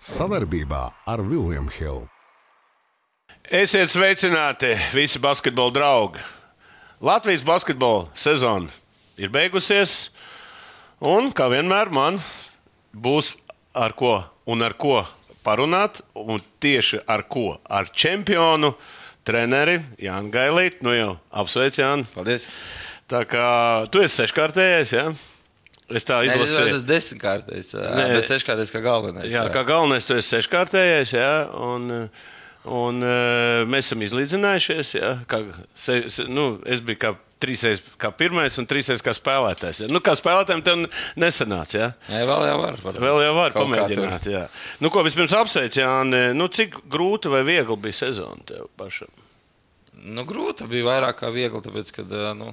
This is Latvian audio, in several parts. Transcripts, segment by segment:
Savarbībā ar Vilniņu Hildu. Esiet sveicināti visi basketbola draugi. Latvijas basketbola sezona ir beigusies, un kā vienmēr man būs ar ko un ar ko parunāt, un tieši ar ko? Ar čempionu, treneri Jānu Gailītu. Nu jau apsveic, Jānu. Paldies! Tā kā tu esi seškārtējis, ja? Es tā Nē, es izlasīju. esmu desmitkārtais, Nē. bet seškārtais kā galvenais. Jā, kā galvenais, tu esi seškārtējais, jā, un, un mēs esam izlīdzinājušies. Jā, kā, se, se, nu, es biju kā trīsreiz kā pirmais un trīsreiz kā spēlētājs. Jā. Nu, kā spēlētājiem tev nesanāca. Jā. Nē, vēl jau var. var Vēl jau var pamēģināt. Jā. Nu, ko vispirms apsveic, Jāni, nu, cik grūti vai viegli bija sezona tev pašam? Nu, grūti bija vairāk kā viegli, tāpēc, ka, nu,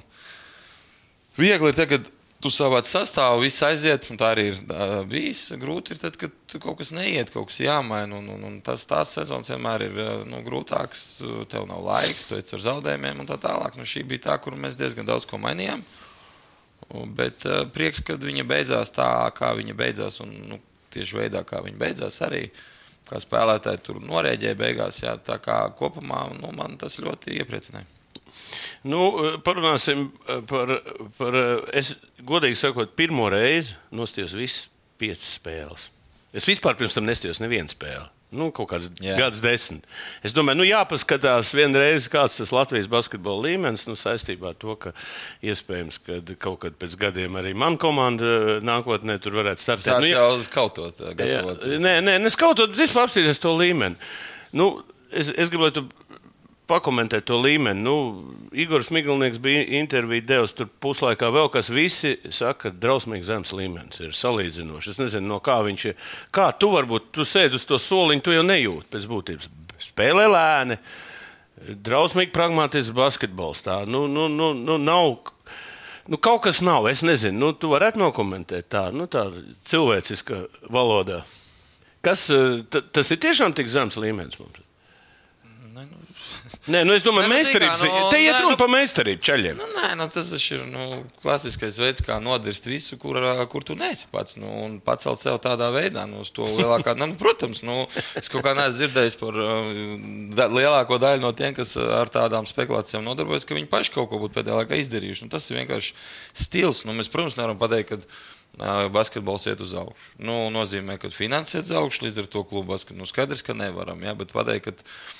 viegli ir tagad. Tu savāc sastāvu, viss aiziet, un tā arī ir ā, bijis. Grūti ir tad, kad kaut kas neiet, kaut kas jāmaina. Un, un, un tas tās sezonas vienmēr ir nu, grūtāks. Tev nav laiks, tu esi ar zaudējumiem un tā tālāk. Nu, šī bija tā, kur mēs diezgan daudz ko mainījām. Bet uh, prieks, ka viņa beidzās tā, kā viņa beidzās, un nu, tieši veidā, kā viņa beidzās, arī kā spēlētāji tur norēģēja beigās. Jā, tā kā kopumā nu, man tas ļoti iepriecināja. Nu, parunāsim par, par, es godīgi sakot, pirmo reizi nostājos visas piecas spēles. Es vispār pirms tam nestājos nevienu spēli. Nu, kaut kāds Jā. gads desmit. Es domāju, nu, jāpaskatās vienreiz, kāds tas Latvijas basketbola līmenis, nu, saistībā ar to, ka iespējams, ka kaut kad pēc gadiem arī mana komanda eh, nākotnē tur varētu startēt. Sāc Nu, jau uz ā, Jā, gatavoties. nē, nē, neskautot, vispār apstīties to līmeni. Nu, es, es gribu, lai tu pakomentē to līmeni. Nu, Igors Miglinieks bija interviju devis tur puslaikā vēl, kas visi saka, ka drausmīgi zems līmenis ir salīdzinoši. Es nezinu, no kā viņš ir. Kā tu varbūt, tu sēdi uz to soliņu, tu jau nejūti pēc būtības. Spēlē lēni, drausmīgi pragmatisks basketbols. Tā, nu, nu, nu, nu, nav, nu, kaut kas nav, es nezinu, nu, tu varētu nokomentēt tā, nu, tā cilvēciska valodā. Kas, eh, tas ir tiešām tik zems līmenis mums? Nē, nu, nu es domāju, nu, meistarība. zini kā, nu, Te iet runa nu- par meistarību ceļiem. Nu, nē, nu, tas ir nu, klasiskais veids, kā nodirst visu, kur, kur tu neesi pats. Nu, un pacelt sev tādā veidā, nu, uz to lielākā. Nu, protams, nu, es kaut kā neesmu dzirdējis par da, lielāko daļu no tiem, kas ar tādām spekulācijām nodarbojas, ka viņi paši kaut ko būtu pēdējā laikā izdarījuši. Nu, tas ir vienkārši stils. Nu, mēs, protams, nevaram pateikt, ka basketbols iet uz augšu. Nu, nozīmē, ka finanses iet uz augšu, līdz ar to klubu basketbols. Nu, skaidrs, ka nevaram, jā, bet pateikt, ka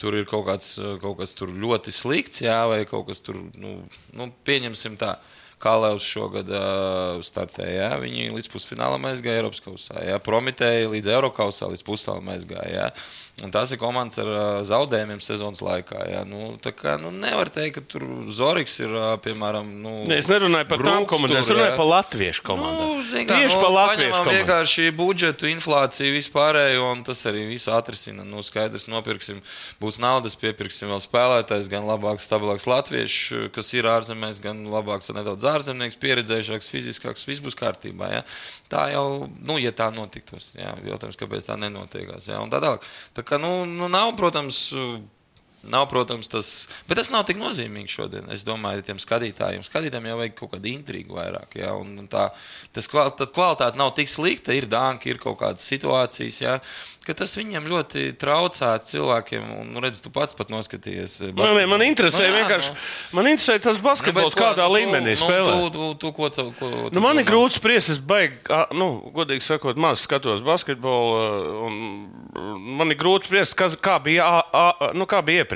Tur ir kaut kāds, kaut kas ļoti slikts, jā, vai kaut kas tur, nu, nu pieņemsim tā. Kalevs šogad uh, startēja. Jā. Viņi līdz pusfinālam aizgāja Eiropas kausā. Jā. Prometēja līdz Eiropausā, līdz pusfinālam aizgāja. Jā. Un tās ir komandas ar zaudējumiem sezonas laikā. Jā. Nu, tā kā, nu, nevar teikt, ka tur Zorigs ir, piemēram, nu, Nē, es nerunāju par tām komandām, es runāju jā. par latviešu komandām. Nu, zin kā, Tieši nu, par latviešu komandām. vienkārši budžetu, inflāciju, vispārējo, un tas arī visu atrisina. Nu, skaidrs, nopirksim, būs naudas, piepirksim vēl spēlētājs, gan labāks, stabilāks latviešu, kas ir ārzemēs, gan labāks, nedaudz ārzemnieks, pieredzējušāks, fiziskāks, viss būs kārtībā. Ja? Tā jau, nu, ja tā notiktos, jā, jautājums, kāpēc tā nenotiekās. Ja? Un Tā, tālāk. tā kā, nu, nu, nav, protams, Nav, protams, tas, bet tas nav tik nozīmīgi šodien. Es domāju, tiem skatītājiem. Skatītājiem jau vajag kaut kādu intrigu vairāk. Ja? Un, un tā, tas kval, kvalitāte nav tik slikta. Ir dānki, ir kaut kādas situācijas, ja? ka tas viņiem ļoti traucē cilvēkiem. Un, nu, redz, tu pats pat noskatījies. eh, Man, man, man interesē Nu, jā, vienkārši, nu. man interesē tas Nu, basketbols, ko- kādā nu, līmenī tu- spēlē. Nu, tu, tu, ko, tu, ko, tu Nu, man ir grūti spriest, es baigi, nu, godīgi sakot, maz skatos basketbolu. un Man ir grūti spriest, kas, kā, bija, ā, ā, nu, kā bija iepriekš.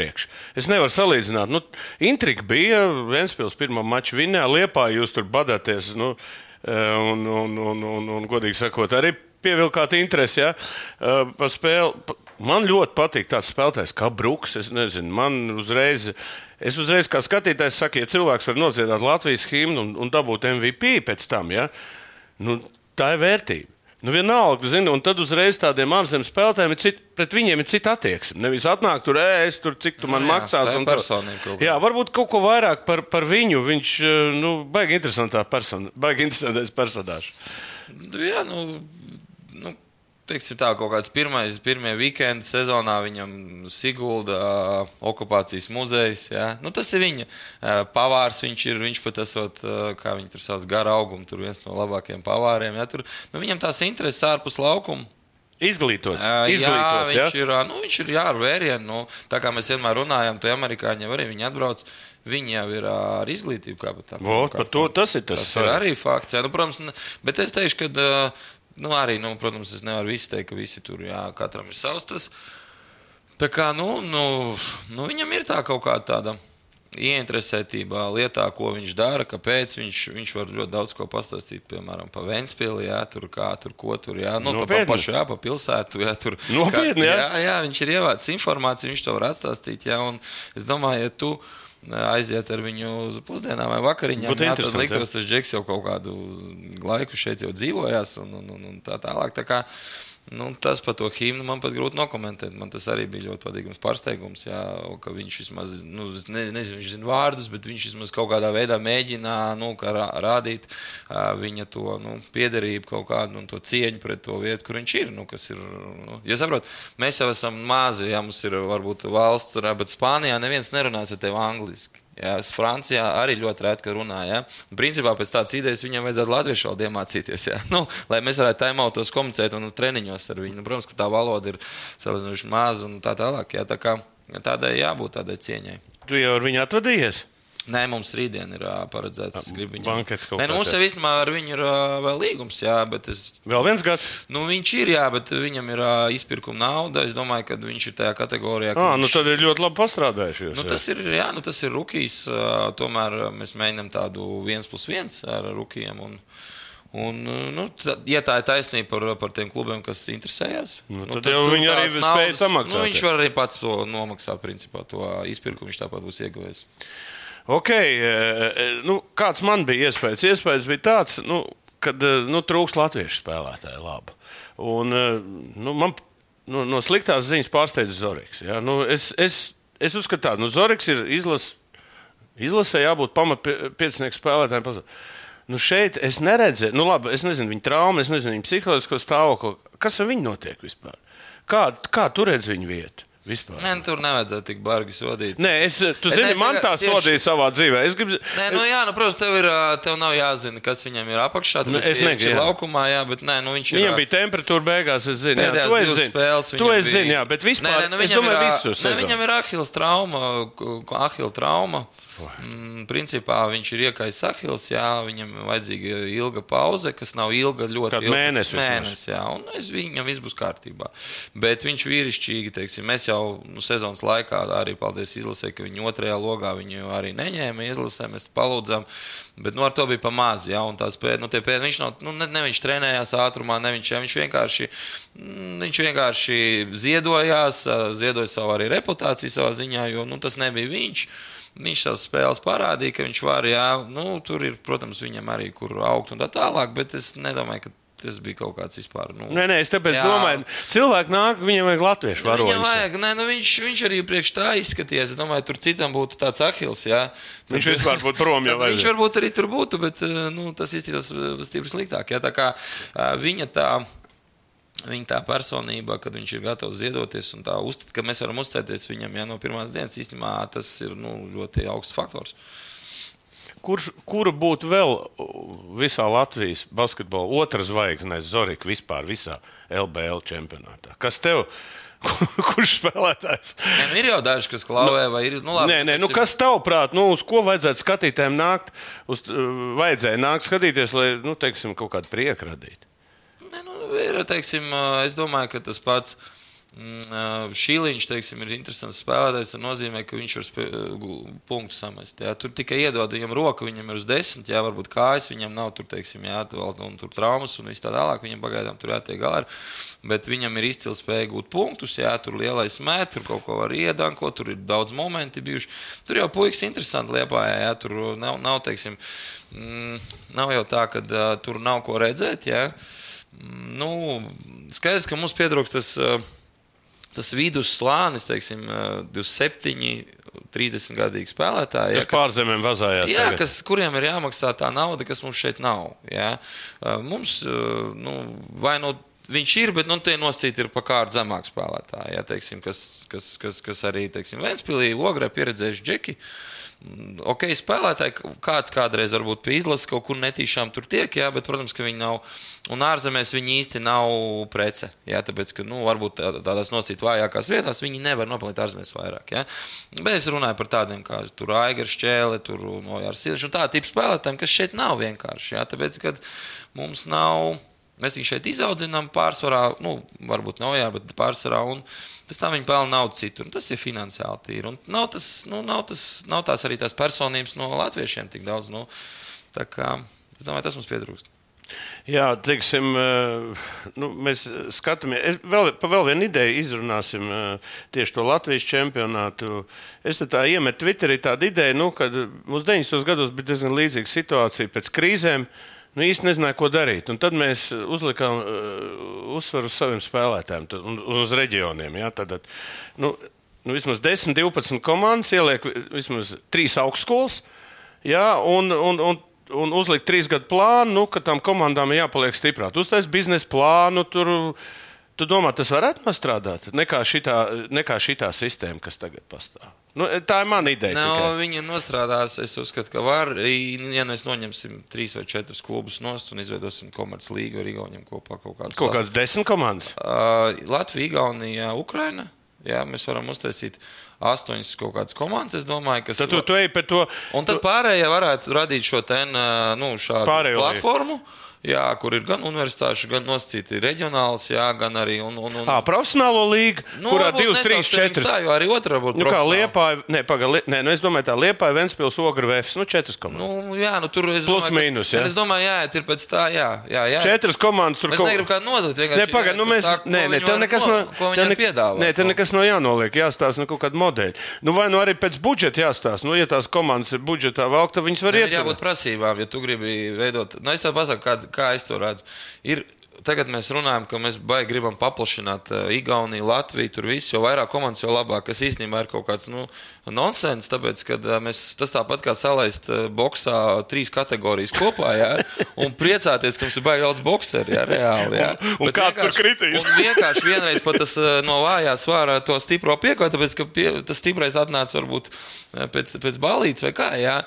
Es nevaru salīdzināt. Nu, intriga bija, Vēnspils pirmā mača vinnē, Liepā jūs tur badāties. Nu, un, un, un, un, un, godīgi sakot, arī pievilkāt interesi ja, spēli. Pa- Man ļoti patīk tāds spēlētājs kā Brooks. Es nezinu, man uzreiz, es uzreiz kā skatītājs saku, ja cilvēks var nodziedāt Latvijas himnu un, un dabūt MVP pēc tam, ja, nu, tā ir vērtība. Nu, vienalga, zini, un tad uzreiz tādiem ārzemes spēlētājiem ir cita, pret viņiem ir cita attieksme. Nevis atnāk tur, ē, es tur, cik tu man Nu jā, maksās. tā ir personība kaut kāda. Jā, varbūt kaut ko vairāk par, par viņu. Viņš, eh, nu, baigi interesantā persona, baigi interesantais personāžs. Jā, nu, teiksim tā, kaut kāds pirmais, pirmie weekendi sezonā viņam Sigulda ā, okupācijas muzejs. Jā. Nu, tas ir viņa ā, pavārs. Viņš ir, viņš pat esot, ā, kā viņi tur sauc, gara auguma, tur viens no labākajiem pavāriem. Jā. Tur, nu, viņam tās intereses ārpus laukuma. Izglītots. Jā, Izglītots ja? viņš ir, ā, nu, viņš ir jā, ar vērienu. Nu, tā kā mēs vienmēr runājam, tie amerikāņi arī viņi atbrauc. Viņi jau ir ā, ar izglītību, kā pat tā. Vot, par to tas ir tas Tas ir arī fakts. Jā, nu, protams, ne- bet es teikšu, ka, ā, nu, arī, nu, protams, es nevaru visu teikt, ka visi tur, jā, katram ir savs tas. Tā kā, nu, nu, nu viņam ir tā kaut kāda tāda ieinteresētība lietā, ko viņš dara, kāpēc viņš, viņš var ļoti daudz ko pastāstīt, piemēram, par Vēnspili, jā, tur kā, tur ko tur, jā, nu, tā pa Nopietni? pašu, jā, pa pilsētu, jā, tur. Nopietni, jā? jā, jā, viņš ir ievācis informāciju, viņš to var atstāstīt, jā, un es domāju, ja tu aiziet ar viņu uz pusdienām vai vakariņām, Būtu jā, tad liktos, tas džeks jau kaut kādu laiku šeit dzīvojās un, un, un, un tā tālāk. Tā kā, Nu, tas par to himnu man pat grūti nokomentēt. Man tas arī bija ļoti patīkams pārsteigums, jā, ka viņš vismaz, nu, ne, nezinu, viņš zina vārdus, bet viņš vismaz kaut kādā veidā mēģina nu, rādīt ā, viņa to nu, piederību, kaut kādu nu, to cieņu pret to vietu, kur viņš ir. Nu, ir nu, ja saprot, mēs jau esam mazi, ja mums ir varbūt valsts, bet Spānijā neviens nerunās ar tevi angliski. Jā, es Francijā arī ļoti reti runāju. Ja? Principā pēc tādas idejas viņam vajadzētu latviešu valodu iemācīties. Ja? Nu, lai mēs varētu taimautos komunicēt un treniņos ar viņu. Nu, protams, ka tā valoda ir salīdzinoši maza un tā tālāk. Ja? Tā kā, tādai jābūt tādai cieņai. Tu jau ar viņu atvadījies? Nē, mums rītdien ir ā, paredzēts. Es gribu viņu. Bankets kaut Nē, nu, mums jau īstenībā ar viņu ir ā, vēl līgums, jā, bet es Vēl viens gads. Nu, viņš ir, jā, bet viņam ir uh, izpirkuma nauda. Es domāju, ka viņš ir tajā kategorijā. ka Ah, nu viņš, tad ir ļoti labi pastrādājuši. jūs, nu, tas ir, jā, nu, tas ir rookies. Uh, tomēr uh, mēs mēģinām tādu viens plus viens ar rookiem. Un, un, uh, nu, tā, ja tā ir taisnība par, par tiem klubiem, kas interesējas, Nu, tad jau tur viņi arī tās spēj samaksāt, Nu, viņš var arī pats to nomaksāt, principā, to izpirkumu. Viņš tāpat būs ieguvējis. Ok, eh, nu, kāds man bija iespējas? Iespējas bija tāds, nu, eh, nu, trūks latviešu spēlētāju labu. Un, eh, nu, man nu, no sliktās ziņas pārsteidza Zorigs. Ja? Nu, es, es, es uzskatu, ka nu, Zorigs ir izlas, izlasē jābūt pamatpiecinieku spēlētājiem. pasaulē. Nu, šeit es neredzu, nu, labi, es nezinu viņa traumu, es nezinu viņa psiholoģisko stāvokli. Kas ar viņu notiek vispār? Kā, kā tu redz viņu vietu? Vispār? Nē, nu, tur nevajadzētu tik bargi sodīt. Nē, es, tu zini, es man tā tieši- sodīja savā dzīvē. Es gribu, Nē, nu, jā, nu, protams, tev, ir, tev nav jāzina, kas viņam ir apakšā. Nu, es nezinu, viņš ir jā. laukumā, jā, bet nē, nu, viņš ir. Viņam bija temperatūra beigās, es zinu, jā, Pēdējās to es zinu. spēles To es zinu, jā, bet vispār, Nē, nē, nu, es viņam domāju, ir, ā, visu ne, viņam ir ahils trauma, ahila trauma. Mm, principā viņš ir iekais ahils, jā, viņam vajadzīga ilga pauze, kas nav ilga, ļoti ilga. mēnesi vismaz. mēnesi, jā, un es, viņam viss būs kārtībā. Bet viņš vīrišķīgi, teiksim, mēs jau nu, sezonas laikā arī, paldies izlasē, ka viņi otrajā logā viņu arī neņēma izlasē, mēs palūdzām. Bet nu, ar to bija pamazs, ja tā spēja. Nu, tie pēd, viņš nav, nu, ne, ne viņš trenējās ātrumā, ne viņš, ja, viņš vienkārši, mm, viņš vienkārši ziedojās, ziedoja savu arī reputāciju savā ziņā, jo nu, tas nebija viņš. Viņš savas spēles parādīja, ka viņš var, jā, nu, tur ir, protams, viņam arī kur augt un tā tālāk, bet es nedomāju, ka tas bija kaut kāds vispār. Nu, Nē, nē, es tāpēc Jā. domāju, cilvēki nāk, viņiem vajag latviešu Nu, Viņam vajag, nē, nu viņš, viņš arī priekš tā izskatījās. Es domāju, tur citam būtu tāds ahils. Jā. Viņš vispār būtu prom jau Tad Viņš varbūt arī tur būtu, bet eh, nu, tas izskatās eh, stipri sliktāk. Jā. Tā kā eh, viņa tā. Viņa tā personība, kad viņš ir gatavs ziedoties un tā uzticēt, ka mēs varam uzticēties viņam ja, no pirmās dienas, īstenībā tas ir nu, ļoti augsts faktors. Kurš, kura būtu vēl visā Latvijas basketbola otrā zvaigzne, Zorika, vispār visā LBL čempionātā? Kas tev? Kurš spēlētājs? Nē, nu, ir jau daži, kas klauvē, vai ir. Nu, labi, Nē, nē, nu kas tavuprāt, nu, uz ko vajadzētu skatītājiem nākt? Uz, vajadzēja nākt skatīties, lai, nu, teiksim, kaut kādu prieku radītu. Ir, teiksim, es domāju, ka tas pats Šīliņš, teiksim, ir interesants spēlētājs. Tas nozīmē, ka viņš var punktu samest. Jā. Tur tikai iedod viņam roku, viņam ir uz desmit, jā, varbūt kājas, viņam nav tur, teiksim, jā, vēl, un tur traumas un tā tālāk. Viņam pagaidām tur jātiek galā. Bet viņam ir izcils spēja gūt punktus, jā, tur lielais met, tur kaut ko var iedankot, tur ir daudz momenti bijuši. Tur jau puikas interesanti liepā, jā, tur nav, nav teiksim, mm, nav jau tā, ka uh, tur nav ko redzēt, jā. Nu, skaidrs, ka mums pietrūkst tas. Uh, tas vidus slānis, teiksim, eh, 27, 30 gadīgi spēlētāji. Es pārzemēm vazājās. Jā, tagad. kas, kuriem ir jāmaksā tā nauda, kas mums šeit nav. Jā. Mums, nu, vai nu viņš ir, bet nu, tie nosacīti ir pa kārtu zemāk spēlētāji. Ja, teiksim, kas, kas, kas, kas arī teiksim, Ventspīlī, Ogrē pieredzējuši džeki. Ok, spēlētāji, kāds kādreiz varbūt pie izlases kaut kur netīšām tur tiek, jā, bet, protams, ka viņi nav, un ārzemēs viņi īsti nav prece, jā, tāpēc, ka, nu, varbūt tādās nosīt vājākās vietās viņi nevar nopelnīt ārzemēs vairāk, jā. Bet es runāju par tādiem kā tur Aigars Šķēle, tur Nojārs Silš, un tā tipu spēlētājiem, kas šeit nav vienkārši, jā, tāpēc, ka mums nav Mēs viņu šeit izaudzinām pārsvarā, nu, varbūt nav jā, bet pārsvarā, un pēc tam viņi pelna naudu citur. Tas ir finansiāli tīri. Un nav, tas, nu, nav, tas, nav tās arī tās personības no latviešiem tik daudz. Nu, tā kā es domāju, tas mums pietrūkst. Jā, teiksim, nu, mēs skatāmies, vēl, pa vēl vienu ideju izrunāsim tieši to Latvijas čempionātu. Es tā iemetu Twitterī tādu ideju, nu, kad mums 90. gados bija diezgan līdzīga situācija pēc krīzēm. Uh, nu, īsti nezināja, ko darīt. Un tad mēs uzlikām uh, uzsvaru uz saviem spēlētājiem un uz reģioniem. Ja? Tad, nu, nu, vismaz 10, 12 komandas ieliek vismaz 3 augstskolas. Ja? Un, un, un, un uzlikt trīs gadu plānu, nu, ka tam komandām ir jāpaliek stiprāk. Uztaisīt biznesa plānu. Tur, Tu domā, tas varētu nostrādāt? Nekā šitā, nekā šitā sistēma, kas tagad pastāv. Nu, tā ir mana ideja. Nav, tikai. viņa nostrādās. Es uzskatu, ka var. Ja mēs noņemsim trīs vai četrus klubus nost un izveidosim komerces līgu ar Igauniem kopā kaut kādus. Kaut kādas desmit komandas? Uh, Latvija, Igaunija, Ukraina. Jā, mēs varam uztaisīt astoņas kaut kādas komandas. Es domāju, ka tas ir. Tad tu, tu ej pēc to. Un tad pārējie varētu radīt šo ten, nu, šādu Pārējo platformu. Līgu jā, kur ir gan universitāšu, gan nosacīti reģionāls, jā, gan arī. Un, un, un... À, profesionālo līgu, nu, kurā 2, 3, 4. Tā jau arī otrā būtu. Nu, kā Liepāja, ne, paga, li, ne, nu es domāju, tā Liepāja, Ventspils, Ogra, Vēfs, nu 4 komandas. Nu, jā, nu tur es Plus domāju, mīnus, jā. Es domāju, jā, ir pēc tā, jā, jā. jā. 4 komandas tur. Kaut... negribam kādu nodot, vienkārši. Ne, paga, nu mēs, tā, nē, nē, tev nekas no, ko viņam ne, piedāvā. Nē, tev nekas no jānoliek, jāstāsta no kaut kāda modeļa. Nu, vai nu arī pēc budžeta jāstāsta. Nu, ja tās komandas ir budžetā vēl, tad viņas var iet. Jābūt prasībām, ja tu gribi veidot. Nu, es tev pasaku, kā, kā es to redzu ir tagad mēs runājam, ka mēs baigi gribam paplašināt uh, Igauniju, Latviju, tur visu, jo vairāk komandas, jo labāk. Tas īstenībā ir kaut kāds nu, nonsens, tāpēc, ka uh, mēs, tas tāpat kā salaist uh, boxā trīs kategorijas kopā, jā, un priecāties, ka mums ir baigi daudz boxeri, jā, reāli. Jā. un, un kā tur kritīs? Un vienkārši vienreiz pat tas no vājā svārā to stipro piekoja, tāpēc, ka pie, tas stiprais atnāca varbūt pēc, pēc balītes vai kā, jā.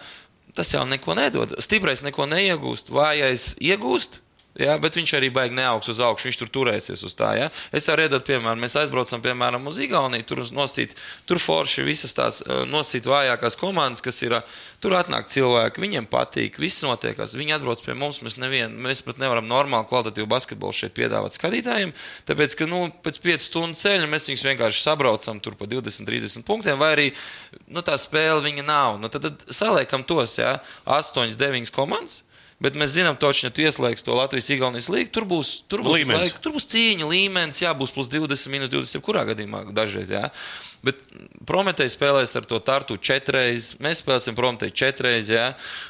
Tas jau neko nedod. Stiprais neko neiegūst, vājais iegūst Ja, bet viņš arī baigi neaugs uz augšu, viņš tur turēsies uz tā. Ja. Es varu iedot, piemēram, mēs aizbraucam piemēram uz Igauniju, tur nosīt, tur forši visas tās eh, nosīt vājākās komandas, kas ir, eh, tur atnāk cilvēki, viņiem patīk, viss notiekās, viņi atbrauc pie mums, mēs nevien, mēs pat nevaram normāli kvalitatīvu basketbolu šeit piedāvāt skatītājiem, tāpēc, ka, nu, pēc 5 stundu ceļa mēs viņus vienkārši sabraucam tur pa 20, 30 punktiem, vai arī, nu, tā spēle viņa nav. Nu, tad, tad saliekam tos, ja, 8, 9 komandas Bet mēs zinām, ka ja tu ieslēgsi to Latvijas-Igaunijas līniju, tur būs, tur būs, laika, tur būs cīņa, līmenis, jā, būs plus 20, minus 20, kurā gadījumā dažreiz. Jā. Bet Prometēji spēlēs ar to tartu četreiz, mēs spēlēsim Prometēji četreiz. Jā.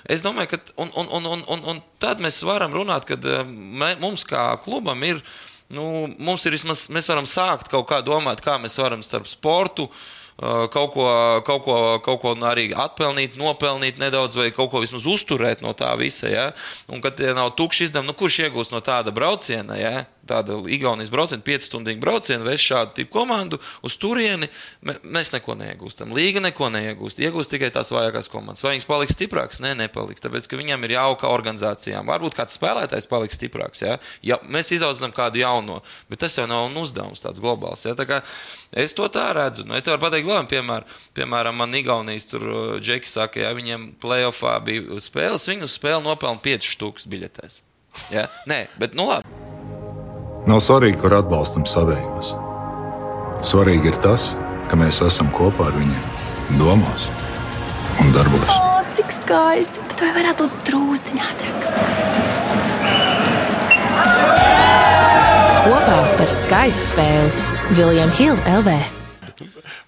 Es domāju, ka un, un, un, un, un, un tad mēs varam runāt, ka eh, mums kā klubam ir, nu, mums ir vismaz, mēs varam sākt kaut kā domāt, kā mēs varam starp sportu. Uh, kaut ko, kaut, ko, kaut ko arī atpelnīt, nopelnīt nedaudz, vai kaut ko vismaz uzturēt no tā visa. Ja? Un, kad nav tukšs izdevums, nu, kurš iegūs no tāda brauciena? Ja? Tāda Igaunijas brauciena, 5 stundu brauciena, vest šādu tipu komandu uz turieni, mēs neko neiegūstam. Līga neko neiegūst. Iegūst tikai tās vājākās komandas. Vai viņas paliks stiprākas? Nē, nepaliks. Tāpēc, ka viņam ir jauka organizācijām. Varbūt kāds spēlētājs paliks stiprāks. Ja? Ja mēs izaudzinām kādu jauno, bet tas jau nav uzdevums tāds globāls. Ja? Tā es to tā redzu. Nu, es tev varu pateikt, vēl piemēram, piemēram man Igaunijas tur uh, džeki saka, ja viņiem playoffā bija spēles, viņu spēle nopelna 5 stūks biļetēs. Ja? Nē, bet nu labi. Nav svarīgi, kur atbalstam savējos. Svarīgi ir tas, ka mēs esam kopā ar viņiem, domās un darbos. O, cik skaisti! Bet vai varētu būt drūzdiņā ātrāk? Kopā par skaistu spēli Viljams Hilde LV.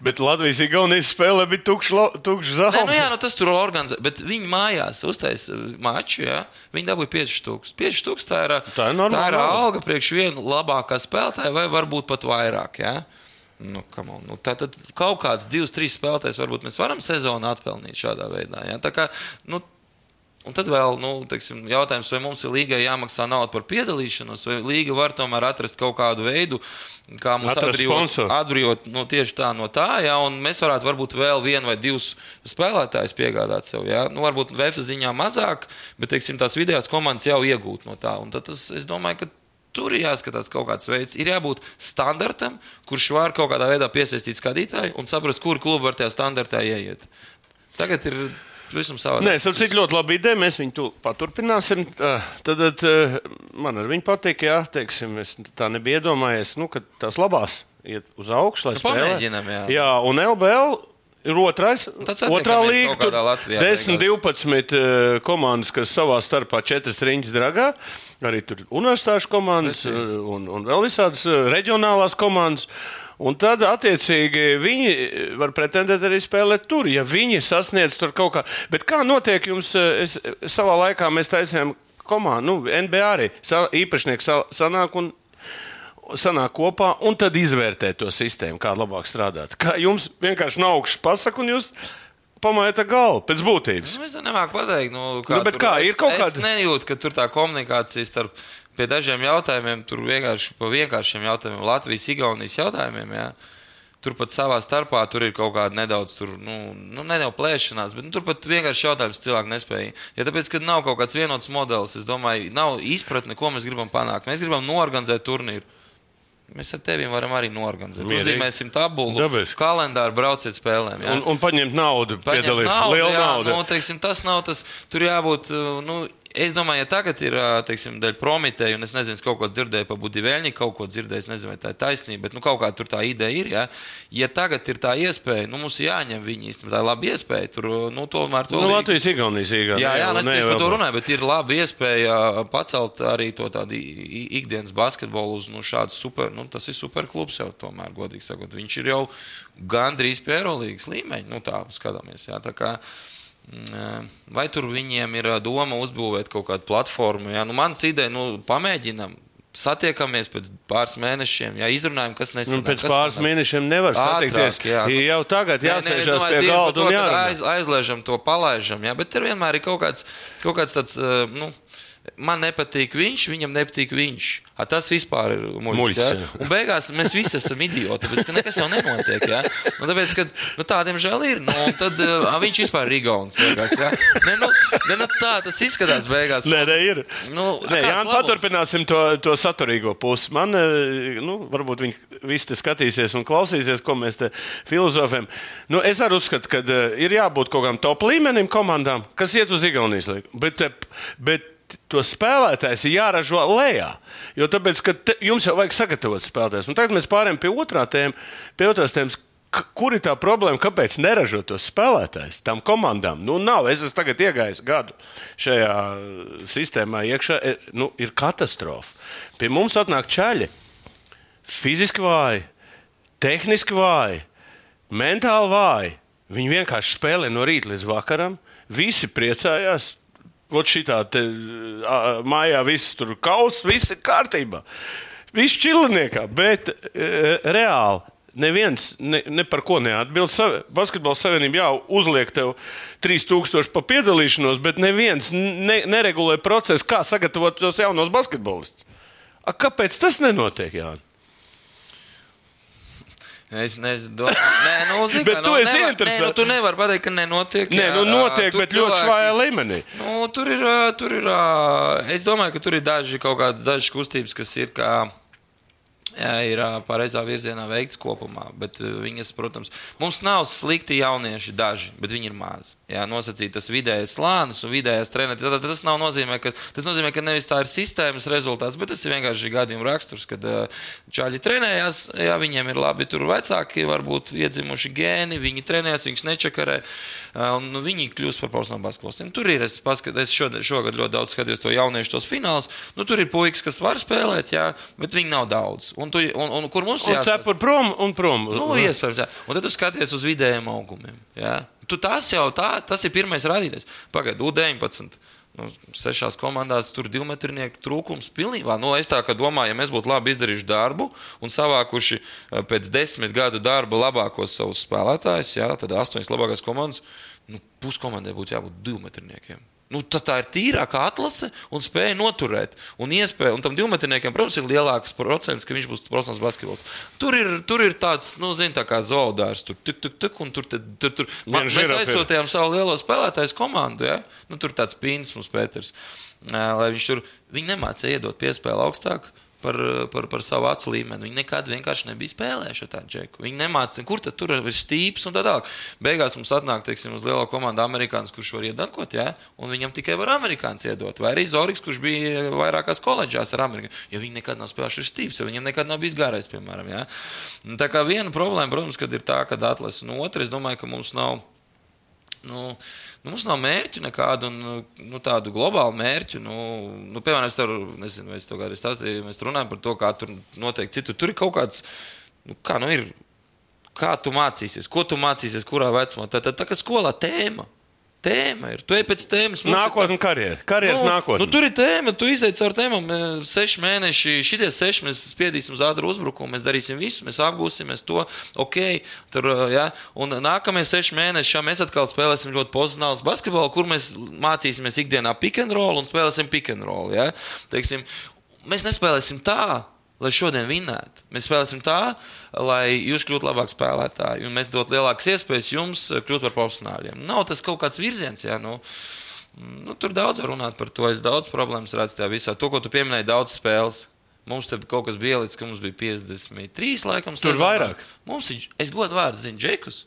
Bet Latvijas-Igaunijas spēlē bija tukšs tukš zāle. Nu, jā, nu, tas tur organizē, bet viņi mājās uztaisīja uh, maču. Jā. Viņi dabūja 5 stūkus. 5 stūkus tā ir, tā ir, normāla, tā ir alga priekš vienu labākā spēlētāja, vai varbūt pat vairāk. Jā. Nu, nu, tā tad kaut kāds, divs, trīs spēlētājs varbūt mēs varam sezonu atpelnīt šādā veidā. Jā. Tā kā, nu, Un tad vēl nu, teiksim, jautājums, vai mums ir līgai jāmaksā nauda par piedalīšanos, vai līga var tomēr atrast kaut kādu veidu, kā mums atbrīvot, atbrīvot nu, tieši tā no tā, ja, un mēs varētu varbūt vēl vienu vai divus spēlētājus piegādāt sev. Ja. Nu, varbūt VF ziņā mazāk, bet teiksim, tās vidējās komandas jau iegūt no tā. Un tad tas, es domāju, ka Tur ir jāskatās kaut kāds veids. Ir jābūt standartam, kurš var kaut kādā veidā piesaistīt skatītāju un saprast, kur klubi var tajā standartā ieiet. Tagad ir pavisam savādāk. Nē, es saprotu, ļoti labi ideja. Mēs viņu tu paturpināsim. Tā, Tad, tad eh, man ar viņu patīk, es tā nebiju iedomājies, nu, ka tās labās iet uz augšu, Nu, spēlē. pamēģinam, jā. jā, un LBL. Ir otrais, tad otrā līnija. kaut kādā Latvijā 10, beigās. 12 uh, komandas, kas savā starpā četras riņķis dragā. Arī tur universitāšu komandas uh, un, un vēl visādas uh, reģionālās komandas. Un tad, attiecīgi, viņi var pretendēt arī spēlēt tur, ja viņi sasniedz tur kaut kā. Bet kā notiek jums, uh, es, savā laikā mēs taisījām komandu, nu, NBA arī sa, īpašnieks sa, sanāk un sanāk kopā un tad izvērtē to sistēmu, kā labāk strādāt. Kā jums vienkārši nav augšas pasaka, un jūs pamaiet ar galvu pēc būtības. Nu, es nemāku pateikt, nu, Nu, bet tur- kā, es, ir kaut es kāda- nejūtu, ka tur tā komunikācija starp pie dažiem jautājumiem, tur vienkārši pa vienkāršiem jautājumiem, Latvijas, Igaunijas jautājumiem. Jā. Tur pat savā starpā tur ir kaut kāda nedaudz, tur, nu, nu nedaudz plēšanās, bet nu, tur pat vienkārši jautājums cilvēki nespēja. Ja tāpēc, ka nav kaut kāds vienots modelis, es domāju, nav izpratne, ko mēs gribam panākt. Mēs gribam norganizēt turnīru. Mēs ar tevi varam arī norganizēt. Mierīgi. Uzzīmēsim tabulu, Dabiski. kalendāru, brauciet spēlēm. jā. Un, un paņemt naudu, Paņemt piedalīties. Liela jā, nauda. Nu, teiksim, tas nav tas. Tur jābūt. uh, Nu, es domāju, ja tagad ir uh, teiksim, dēļ promitēju, un es nezinu, es kaut ko dzirdēju par Budivēļņu, kaut ko dzirdēju, es nezinu, vai tā ir taisnība, bet nu, kaut kā tur tā ideja ir. Ja, ja tagad ir tā iespēja, nu, mums jāņem viņi īstenībā. Tā ir laba iespēja. Tur, uh, nu, tomēr to Nu, līgu- Latvijas Igaunijas īgā. Jā, jā, es tieši par to runāju, bet ir laba iespēja pacelt arī to tādu ikdienas basketbolu uz nu, šādu super. Nu, tas ir superklubs jau, tomēr, godīgi sakot. Viņš ir jau gandrīz pie Eirolandes līmeņa. Nu, tā skatāmies. Jā, tā kā, mm, vai tur viņiem ir doma uzbūvēt kaut kādu platformu? Jā, nu, mans ideja, nu, pamēģinam. Satiekamies pēc pāris mēnešiem, ja izrunājam, kas Nu, nesanāk. pēc kas pāris sanāk. mēnešiem nevar Ātrāk, satikties. jā. Jau tagad domāju, pie galda to, un jārunā. aiz, aizlaižam to, palaižam. Jā, bet tur vienmēr ir kaut kāds, kaut kāds tāds. Nu, Man nepatīk viņš, viņam nepatīk viņš. A, tas vispār ir muļķis. Muļķis, ja? jā. Un beigās mēs visi esam idioti, tāpēc ka nekas jau nenotiek. Ja? Nu, tāpēc, ka nu, tādiem žēl ir. Nu, un tad uh, viņš vispār ir Igauns. Beigās, ja? ne, nu, ne, nu, tā tas izskatās beigās. Nē, nē, ir. Nu, Nē, jā, paturpināsim to, to saturīgo pusi. Man, eh, nu, varbūt viņi visi te skatīsies un klausīsies, ko mēs te filozofējam. Nu, es arī uzskatu, ka uh, ir jābūt kaut kādam top līmenim komandām, kas iet uz Igaunijas līniju. Bet, eh, bet to spēlētājs ir jāražo lejā. Jo tāpēc, ka te, jums jau vajag sagatavot spēlētājus. Un tagad mēs pārējām pie otrā tēma, pie otrās tēmas. Kur ir tā problēma? Kāpēc neražot tos spēlētājus tam komandām? Nu, nav. Es esmu tagad iegājis gadu šajā sistēmā iekšā. E, Nu, ir katastrofa. Pie mums atnāk čaļi. Fiziski vāji, tehniski vāji, mentāli vāji. Viņi vienkārši spēlē no rīta līdz vakaram. Visi priecājās. Ot šitā te, ā, mājā viss tur kaus, viss ir kārtībā. Viss čiliniekā, bet e, reāli neviens ne, ne par ko neatbild. Basketbola savienība jau uzliek tev 3000 par piedalīšanos, bet neviens ne, neregulē procesu, kā sagatavot tos jaunos basketbolistus. A, kāpēc tas nenotiek? Jāni? Es nezinu, nē, nu, zini, Bet tu nu, esi. Nē, nu, tu nevari pateikt, ka nenotiek. Nē, jā, nu notiek, tur bet ļoti cilvēki- švājā līmenī. Nu, tur ir, tur ir, es domāju, ka tur ir daži kaut kādas dažas kustības, kas ir kā. Jā, ir pareizā virzienā veikts kopumā, bet viņas, protams, mums nav slikti jaunieši daži, bet viņi ir mazi. Jā, nosacīt tas vidējais slānis un vidējais treneris. Tad tas nav nozīmē, ka tas nozīmē, ka nevis tā ir sistēmas rezultāts, bet tas ir vienkārši gadījuma raksturs, kad čaļi trenējās, jā, viņiem ir labi tur vecāki, varbūt iedzimuši gēni, viņi trenējas, viņus nečakarē, un nu, viņi kļūst par profesionāliem basketbolistiem. Tur ir, es, paskat, es šogad, šogad ļoti daudz skatījos to jauniešu tos finālus, nu tur ir puikas, kas var spēlēt, jā, bet viņi nav daudz. Un, tu, un, un kur mums Un jāsaka? cepur prom un prom. Nu, iespējams, jā. Un tad tu skaties uz vidējiem augumiem. Jā. Tu tas jau tā, tas ir pirmais rādītājs. Pagaidiet, U19. Nu, sešās komandās tur divu metrnieku trūkums pilnībā. Nu, es tā domāju, ja mēs būtu labi izdarījuši darbu un savākuši eh, pēc desmit gadu darba labākos savus spēlētājus, jā, tad astoņas labākās komandas, nu, puskomandai būtu jābūt divu metrniekiem. Nu, tad tā ir tīrākā atlase un spēja noturēt. Un, iespēja, un tam divmetrniekam, protams, ir lielāks procents, ka viņš būs profesionāls basketbols. Tur ir, tur ir tāds, nu, zin, tā kā zoodārs. Tur tik, tik, tik, un tur, tur, tur, tur. Man, mēs aizsūtījām savu lielo spēlētāju komandu. Ja? Nu, tur tāds pīns mums, Pēters. Lai viņš tur, viņi nemācīja iedot piespēli augstāk. Par, par, par savu acu līmeni. Viņi nekad vienkārši nebija spēlējuši tādu džeku. Viņi nemācīja, kur tur ir stīps un tā tālāk. Beigās mums atnāk, teiksim, uz lielo komandu amerikānis, kurš var iedankot, ja? un viņam tikai var amerikānis iedot. Vai arī Zorigs, kurš bija vairākās koledžās ar amerikāņu. Jo viņi nekad nav spēlējuši stīps, jo viņiem nekad nav bijis garais, piemēram. Ja? Tā kā viena problēma, protams, ir tā, ka atlasa. Un otra, es domāju, ka mums nav. Nu, nu, mums nav mērķu nekādu nu, tādu globālu mērķu. Nu, nu, piemēram, es varu, nezinu, es to kādreiz stāstīju, mēs runājam par to, kā tur notiek citur. Tur ir kaut kāds, nu, kā nu ir, kā tu mācīsies, ko tu mācīsies, kurā vecumā. Tā, tā, tā kā skolā tēma. Tēma ir. Tu ej pēc tēmas. Nākotnē, karjeras. Karjeras Nu, nākotnē. nu, tur ir tēma, tu izai caur tēmām. Seši mēneši, šitie seši mēs spiedīsim uz ātru uzbrukumu, mēs darīsim visu, mēs apgūsimies to. Ok, tur, ja? Un nākamie seši mēneši, mēs atkal spēlēsim ļoti pozicionāls basketbolu, kur mēs mācīsimies ikdienā pick and roll un spēlēsim pick and roll. Ja? Teiksim, mēs nespēlēsim tā. Lai šodien vinnētu, mēs spēlēsim tā, lai jūs kļūtu labāki spēlētāji, un mēs dotu lielākas iespējas jums e, kļūt par profesionāļiem. Nav tas kaut kāds virziens, ja nu, Nu, tur daudz var runāt par to. Es daudz problēmas redzu tajā visā. To, ko tu pieminēji, daudz spēles. Mums te kaut kas bija līdz, ka mums bija 53, laikam, Tur sezonā. vairāk. Mums ir, es godu vārdu zinu, Džekus,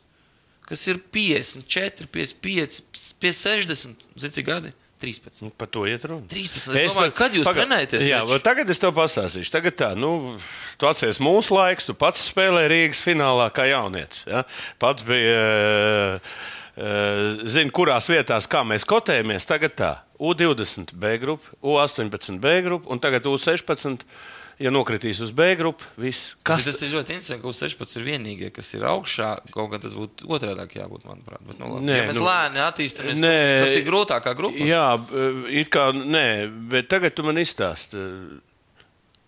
kas ir 54, 55, 60, zini, cik gadi? 13. Nu, Par to iet runa. 13. Es domāju, kad jūs trenējaties, Jā, vēl tagad es tev pastāstīšu. Tagad tā, nu, tu atceries mūsu laiks, tu pats spēlēji Rīgas finālā kā jaunietis. Ja? Pats bija, uh, zini, kurās vietās, kā mēs kotējamies. Tagad tā, U20 B grupa, U18 B grupa un tagad U16. Ja nokritīs uz B grupu, viss. Kas? Tas ir ļoti interesanti, ka uz 16 ir vienīgie, kas ir augšā. Kaut gan tas būtu otrādi jābūt, manuprāt. Bet, nu, labi. Nē, ja mēs nu- lēni attīstāmies, Nē. nu, tas ir grūtākā grupa. Jā, it kā nē, bet tagad tu man izstāsti,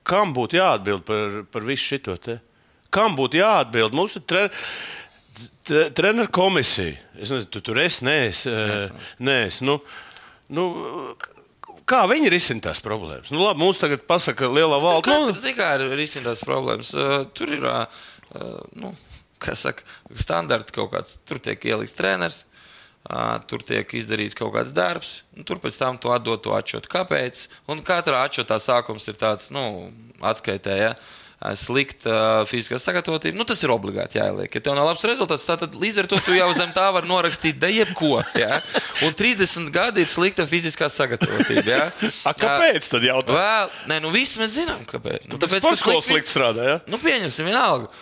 kam būtu jāatbild par, par visu šo te? Kam būtu jāatbild? Mums ir tre, tre, treneru komisija. Es nezinu, tu tur es, eh, nē, es, nu, nu, kā viņi risina tās problēmas? Nu, labi, mums tagad pasaka lielā valda. Tur, Nu, tur, kā ir risinās problēmas. Uh, tur ir, nu, kas saka, standarti kaut kāds. Tur tiek ielikts treneris. Tur tiek izdarīts kaut kāds darbs, un tur pēc tam to atdot, to atšķirt. Kāpēc? Un katrā atšķirtā sākums ir tāds, nu, atskaitē, ja slikta fiziskā sagatavotība. Nu, tas ir obligāti jāieliek. Ja tev nav labs rezultāts, tad līdz ar to tu jau zem tā vari norakstīt da jebko. Ja? Un 30 gadi ir slikta fiziskā sagatavotība. Ja? a, kāpēc tad jautā? Vēl, nē, nu visi mēs zinām, kāpēc. Nu, Tāpēc, ka slikti strādā, ja? Nu, pieņemsim, vienalga.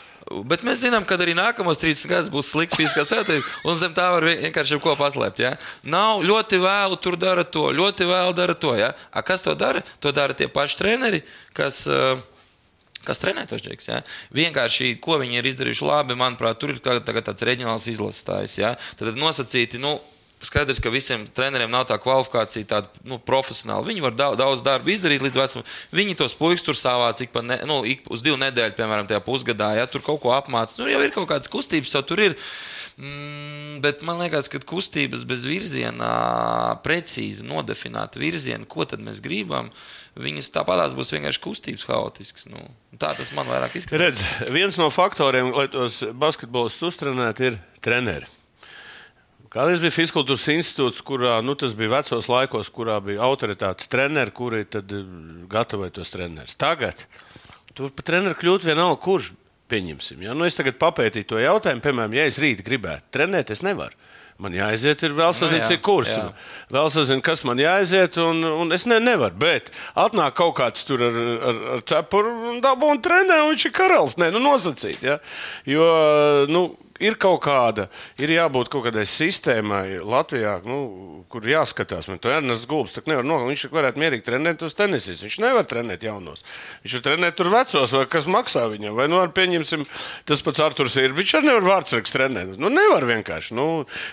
Bet mēs zinām, ka arī nākamos 30 gadus būs slikts fiziskā sagatavotība, un zem tā var vien- vienkārši ko paslēpt. Ja? Nav ļoti vēlu, tur dara to, ļoti vēlu dara to. Ja? A, kas to dara? To dara tie paši treneri, kas. Uh, Kas trenē tos džekus? Ja? Vienkārši, ko viņi ir izdarījuši labi, manuprāt, tur ir tāds reģionāls izlasītājs. Ja? Tad nosacīti, nu, skaidrs, ka visiem treneriem nav tā kvalifikācija, tāda nu, profesionāla. Viņi var daudz, darba izdarīt līdz vecumam. Viņi tos puikas tur savāc ik, ne, nu, ik uz divu nedēļu, piemēram, tajā pusgadā. Ja? Tur kaut ko apmācīt. Nu, jau ir kaut kādas kustības, jau tur ir. Mm, bet man liekas, ka kustības bez virziena, precīzi nodefinēta virziena, ko tad mēs gribam, viņas tāpatās būs vienkārši kustības haotiskas. Nu, tā tas man vairāk izskatās. Redz, viens no faktoriem, lai tos basketbolistus uztrenētu, ir treneri. Kādreiz bija Fiskultūras institūts, kurā nu, tas bija vecos laikos, kurā bija autoritātes treneri, kuri eh, gatavoja tos trenerus. Tagad tur par treneru kļūt vienalga, kurš pieņemsim. Ja? Nu, es tagad papētīju to jautājumu, piemēram, ja es rīt gribētu trenēt, es nevaru. Man jāaiziet, ir vēl sazināms, jā, cik kurs. jā. Vēl sazināms, kas man jāaiziet, un, un es ne, nevaru. Bet atnāk kaut kāds tur ar, ar, ar cepuru un dabū un trenē, un viņš ir karalis. Nē, nu nosacīt. Ja? Jo, nu, ir kaut kāda, ir jābūt kaut kādai sistēmai Latvijā, nu, kur jāskatās. Man to Ernsts Gulbs nevar nogalināt. Viņš varētu mierīgi trenēt tos tenisīs. Viņš nevar trenēt jaunos. Viņš var trenēt tur vecos, vai kas maksā viņam. Vai, nu, ar, pieņemsim, tas pats Arthurs ir. Viņš arī nevar vārdsargs trenēt. Nu, nevar vienkārši. Nu,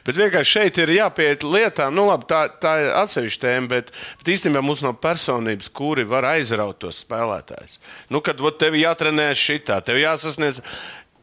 bet vienkārši šeit ir jāpieiet lietām. Nu, labi, tā, tā ir atsevišķa tēma, bet, bet īstenībā mums nav personības, kuri var aizraut tos spēlētājus. Nu, kad ot, tev jātrenē šitā, tev jāsasniedz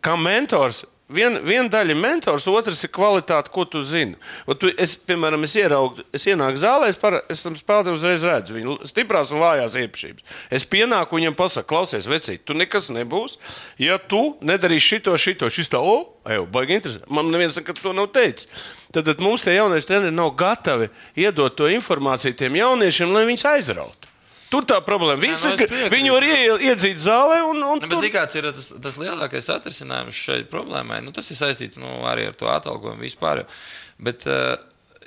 kā mentors. Viena vien daļa ir mentors, otrs ir kvalitāte, ko tu zini. Un tu, es, piemēram, es ieraugu, es ienāku zālē, es, par, es tam spēlētājam uzreiz redzu viņa stiprās un vājās īpašības. Es pienāku viņam, pasaku, klausies, vecīt, tu nekas nebūs. Ja tu nedarīsi šito, šito, šis tā, o, ej, baigi interesanti. Man neviens nekad to nav teicis. Tad, tad mums tie jaunieši treneri nav gatavi iedot to informāciju tiem jauniešiem, lai viņus aizrautu. Tur tā problēma. Visi, nu, ka piekrītu. viņi var ie, iedzīt zālē un, un Nu, bet, zini, kāds ir tas, tas lielākais atrisinājums šai problēmai? Nu, tas ir saistīts nu, arī ar to atalgojumu vispār. Bet uh,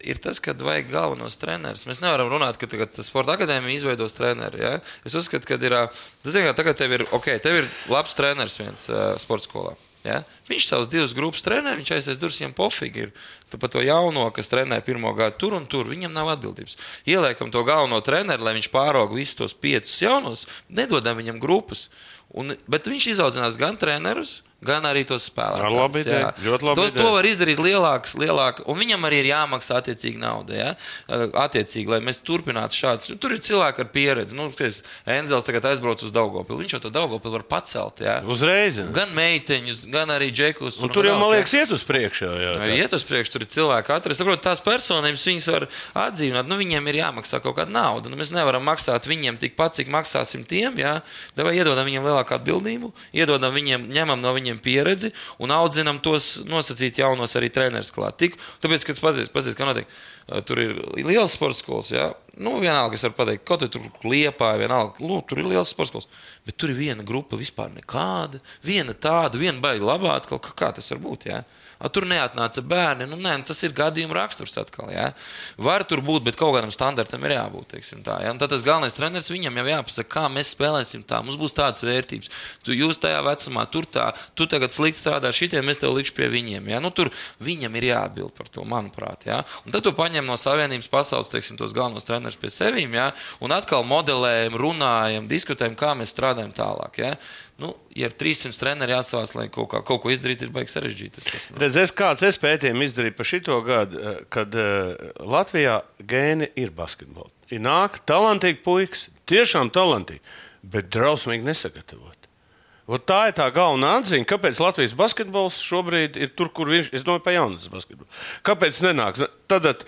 ir tas, ka vajag galvenos trenerus. Mēs nevaram runāt, ka tagad sporta akadēmija izveidos treneri. Ja? Es uzskatu, ka ir. Tas zini, ka tagad tev ir, okay, tev ir labs treneris viens uh, sporta skolā. Ja? Viņš savus divus grupas trenē, viņš aizies durvis, viņam pofīgi ir. Tu par to jauno, kas trenē pirmo gadu tur un tur, viņam nav atbildības. Ieliekam to galveno treneru, lai viņš pārauga visus tos piecus jaunos, nedodam viņam grupas. Un, bet viņš izaudzinās gan trenerus, gan arī tos spēlētājus. Ar labu ideju, jā. ļoti labu to, ideju. to var izdarīt lielāks, lielāk, un viņam arī ir jāmaksā attiecīgi nauda. Ja? Uh, Attiecīgi, lai mēs turpinātu šādas. Tur ir cilvēki ar pieredzi. Nu, ties, Enzels tagad aizbrauc uz Daugopilu. Viņš jau to Daugopilu var pacelt. Ja? uzreiz. Gan meiteņus, gan arī džekus. Un tur jau, man liekas, iet uz priekšu. Jā, tā. Iet uz priekšu, tur ir cilvēki atrast. Saprot, tās personības viņas var atdzīvināt. Nu, viņiem ir jāmaksā kaut kāda nauda. Nu, mēs nevaram maksāt viņiem tikpat, cik maksāsim tiem. Jā. Vai iedodam viņiem lielāku atbildību, iedodam viņiem, ņemam no viņiem pieredzi un audzinam tos nosacīt jaunos arī trenerus klāt. Tik, tāpēc, kad pazīst, pazīst, ka notiek, uh, tur ir liels sports skolas. Jā. Nu, vienalga, es varu pateikt, kaut tur liepā, vienalga, nu, tur ir liels sports skolas. Bet tur ir viena grupa vispār nekāda. Viena tāda, viena baigta labā, atkal kā, tas var būt. Jā. A, tur neatnāca bērni. Nu, nē, nu, tas ir gadījuma raksturs atkal. Ja? Var tur būt, bet kaut kādam standartam ir jābūt. Tā, ja? Un tad tas galvenais treneris viņam jau jāpasaka, kā mēs spēlēsim tā. Mums būs tādas vērtības. Tu jūs tajā vecumā, tur tā, tu tagad slikti strādā, šitie mēs tev likšu pie viņiem. Ja? Nu, tur viņam ir jāatbild par to, manuprāt. Ja? Un tad tu paņem no savienības pasaules teiksim, tos galvenos trenerus pie sevīm, ja? un atkal modelējam, runājam, diskutējam, kā mēs strādājam tālāk. Ja? Nu, ja ir 300 treneri jāsavās, lai kaut, kā, kaut ko izdarītu, ir baigi sarežģīti. Tas, tas, nu. Redz, es kāds es pētījumu izdarīju par šito gadu, eh, kad uh, Latvijā gēni ir basketbolā. Ir nāk talantīgi puikas, tiešām talantīgi, bet drausmīgi nesagatavoti. Ot tā ir tā galvenā atziņa, kāpēc Latvijas basketbols šobrīd ir tur, kur viņš ir. Es domāju, par jaunatnes basketbolu. Kāpēc nenāk? Tad,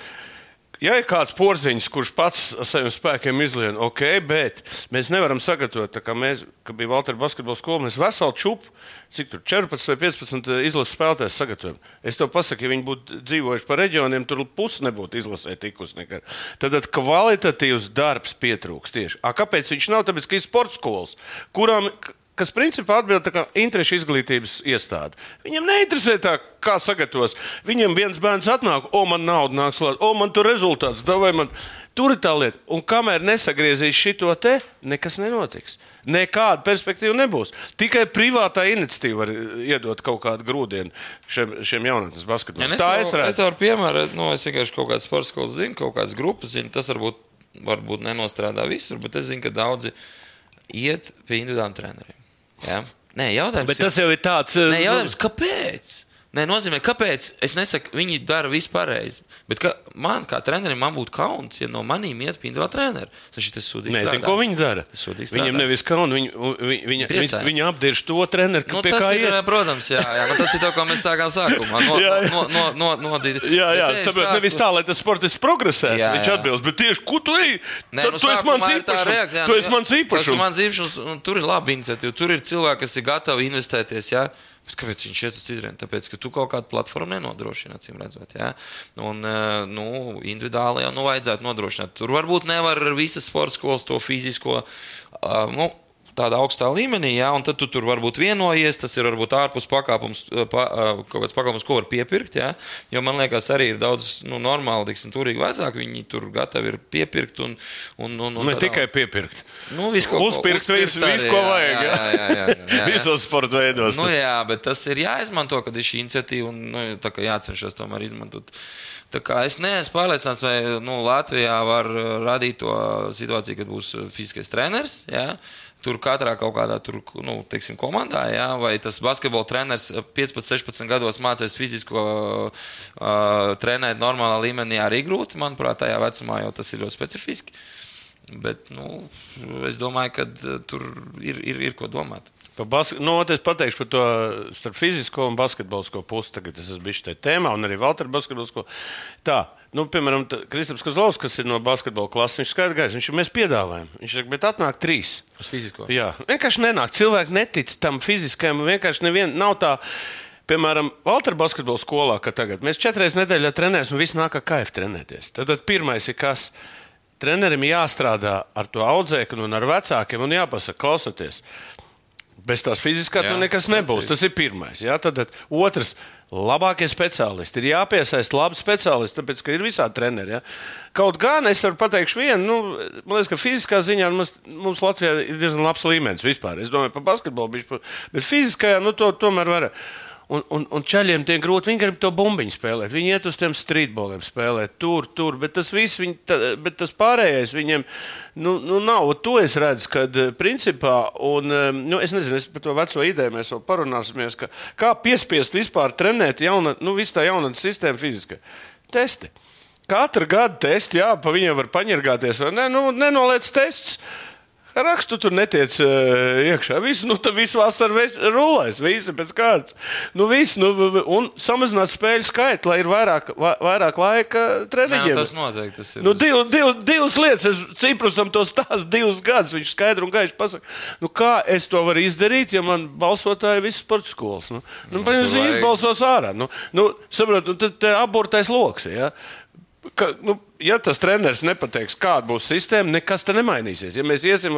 ja ir kāds porziņš, kurš pats saviem spēkiem izlien, ok, bet mēs nevaram sagatavot, tā kā mēs, kad bija Valtera basketbola skola, mēs veselu čupu, cik tur 14 vai 15 izlases spēlētājs sagatavojam. Es to pasaku, ja viņi būtu dzīvojuši pa reģioniem, tur pusi nebūtu izlasē tikus nekad. Tad tad kvalitatīvs darbs pietrūks tieši. A, kāpēc viņš nav? Tāpēc, ka ir sports skolas, kurām kas principā atbild kā interešu izglītības iestāde. Viņam neinteresē tā, kā sagatavos. Viņam viens bērns atnāk, o, man nauda nāks klāt, o, man tur rezultāts, davai man. Tur ir tā lieta. Un kamēr nesagriezīs šo te, nekas nenotiks. Nekāda perspektīva nebūs. Tikai privātā iniciatīva var iedot kaut kādu grūdienu šiem, šiem jaunatnes Ja, basketbolam. es Tā es Es redzu. varu piemērot, nu, es vienkārši kaut kādas sporta skolas zinu, kaut kādas grupas zinu. Tas varbūt, varbūt nenostrādā visur, bet es zinu, ka daudzi iet pie individuāliem treneriem. Ja? Nē, jautājums Bet tas jau ir tāds. Nē, jautājums, kāpēc? Nē, nozīmē, kāpēc. Es nesaku, viņi dara visu pareizi. Bet ka, man, kā trenerim, man būtu kauns, ja no maniem iet. Tas ir tas sūdzīgs. Nezinu, ko viņi dara. Viņam nevis kauna, viņi, viņi, viņi, Priecājas. viņi apdirž to treneru, Nu, pie tas kā ir, iet. protams, jā, jā. Nu, tas ir to, ko mēs sākām sākumā. No, Jā, jā. no, no, no, no, nodzīt. Jā, jā, es saprotu, stāstu- nevis tā, lai tas sportists progresētu. Jā, Viņš jā. atbilst, bet tieši ko tu ej? Nē, nu, tu esi sākumā mans īpašums. Tu nu, esi mans īpašums. tur ir laba iniciatīva. Tur ir cilvēki, kas ir gatavi investēties. Jā. Bet kāpēc viņš uz izrādi? Tāpēc, ka tu kaut kādu platformu nenodrošini, acīm redzot. Ja? Un, eh, nu, individuāli jau nu, vajadzētu nodrošināt. Tur varbūt nevar visas sporta skolas to fizisko. Uh, nu, Tādā augstā līmenī, jā, un tad tu tur varbūt vienojies. Tas ir varbūt ārpus pakāpums, eh, pa, eh, kaut kāds pakāpums, ko var piepirkt. Jā, jo man liekas, arī ir daudz nu, normāli, tiksim, turīgi vecāki. Viņi tur gatavi ir piepirkt. Un, un, un, un Ne tā tikai piepirkt. Nu, visu ko- Uzpirkt visu, uzpirkt visu, arī, ko vajag. jā, jā. jā, jā, jā, jā. Visos sporta veidos. Nu, jā, bet tas ir jāizmanto, kad ir šī iniciatīva un nu, tā kā jācenšas tomēr izmantot. Tā kā es neesmu pārliecināts, vai nu, Latvijā var uh, radīt to situāciju, kad būs fiziskais treneris. Jā? Tur katrā kaut kādā tur, nu, teiksim, komandā, jā? vai tas basketbola treneris uh, 15, 16 gados mācīs fizisko uh, trenēt normālā līmenī, arī grūti. Manuprāt, tajā vecumā jau tas ir ļoti specifiski. Bet nu, es domāju, ka tur ir, ir, ir ko domāt. Bas... nu, es pateikšu par to starp fizisko un basketbolisko pusi. Tagad es esmu bijis tajā tēmā, un arī Valtra basketbolisko. Tā, nu, piemēram, Kristaps Kazlovs, kas ir no basketbola klases, viņš skaidrs gājis, viņš mēs piedāvājam. Viņš saka, bet atnāk trīs. Uz fizisko. Jā, vienkārši nenāk. Cilvēki netic tam fiziskajam. Vienkārši nevien, nav tā. Piemēram, Valtra basketbola skolā, ka tagad mēs četras nedēļas trenējamies, un viss nāk kā kaifa trenēties. Tad, tad pirmais ir kas? Trenerim jāstrādā ar to audzēkni un ar vecākiem un jāpasaka, klausieties. Bez tās fiziskā Jā, nekas nebūs. precīzi. Tas ir pirmais. Jā, tad, tad otrs. Labākie speciālisti ir jāpiesaista labi speciālisti, tāpēc, ka ir visādi treneri. Ja? Kaut gan es varu pateikt, vienu, nu, man liekas, ka fiziskā ziņā mums, mums Latvijā ir diezgan labs līmenis vispār. Es domāju par basketbolu, bet fiziskajā nu, to tomēr var. Un, un, un ceļiem tie grūti. Viņi grib to bumbiņu spēlēt. Viņi iet uz tiem streetboliem spēlēt, tur, tur. Bet tas viss, viņi, ta, bet tas pārējais viņiem nu, nu, nav. Un To es redzu, kad eh, principā, un eh, nu, es nezinu, es par to veco ideju mēs vēl parunāsimies, kā piespiest vispār trenēt jauna, nu, visu tā jaunatnes sistēmu fiziski. Testi. Katru gadu testi, jā, pa viņiem var paņirgāties. vai Ne, nu, nenoliec tests. Rakstu tur netiec uh, iekšā. Visu, nu, tad visu vasaru veids- rulēs, visi pēc kārtas. Nu, visu, nu, un samazināt spēļu skaitu, lai ir vairāk, va, vairāk laika nu, treniņiem. tas noteikti tas ir. Nu, div, div, divas lietas, es Ciprusam to stāstu divus gadus. Viņš skaidri un gaiši pasakā, nu, kā es to varu izdarīt, ja man balsotāji ir visas sporta skolas. Nu, nu, nu, viņi vajag- izbalsos ārā. Nu, nu, saprot, nu, tad abortais lokus. Ja? Ka, nu, ja tas treneris nepateiks, kāda būs sistēma, nekas te nemainīsies. Ja mēs iesim,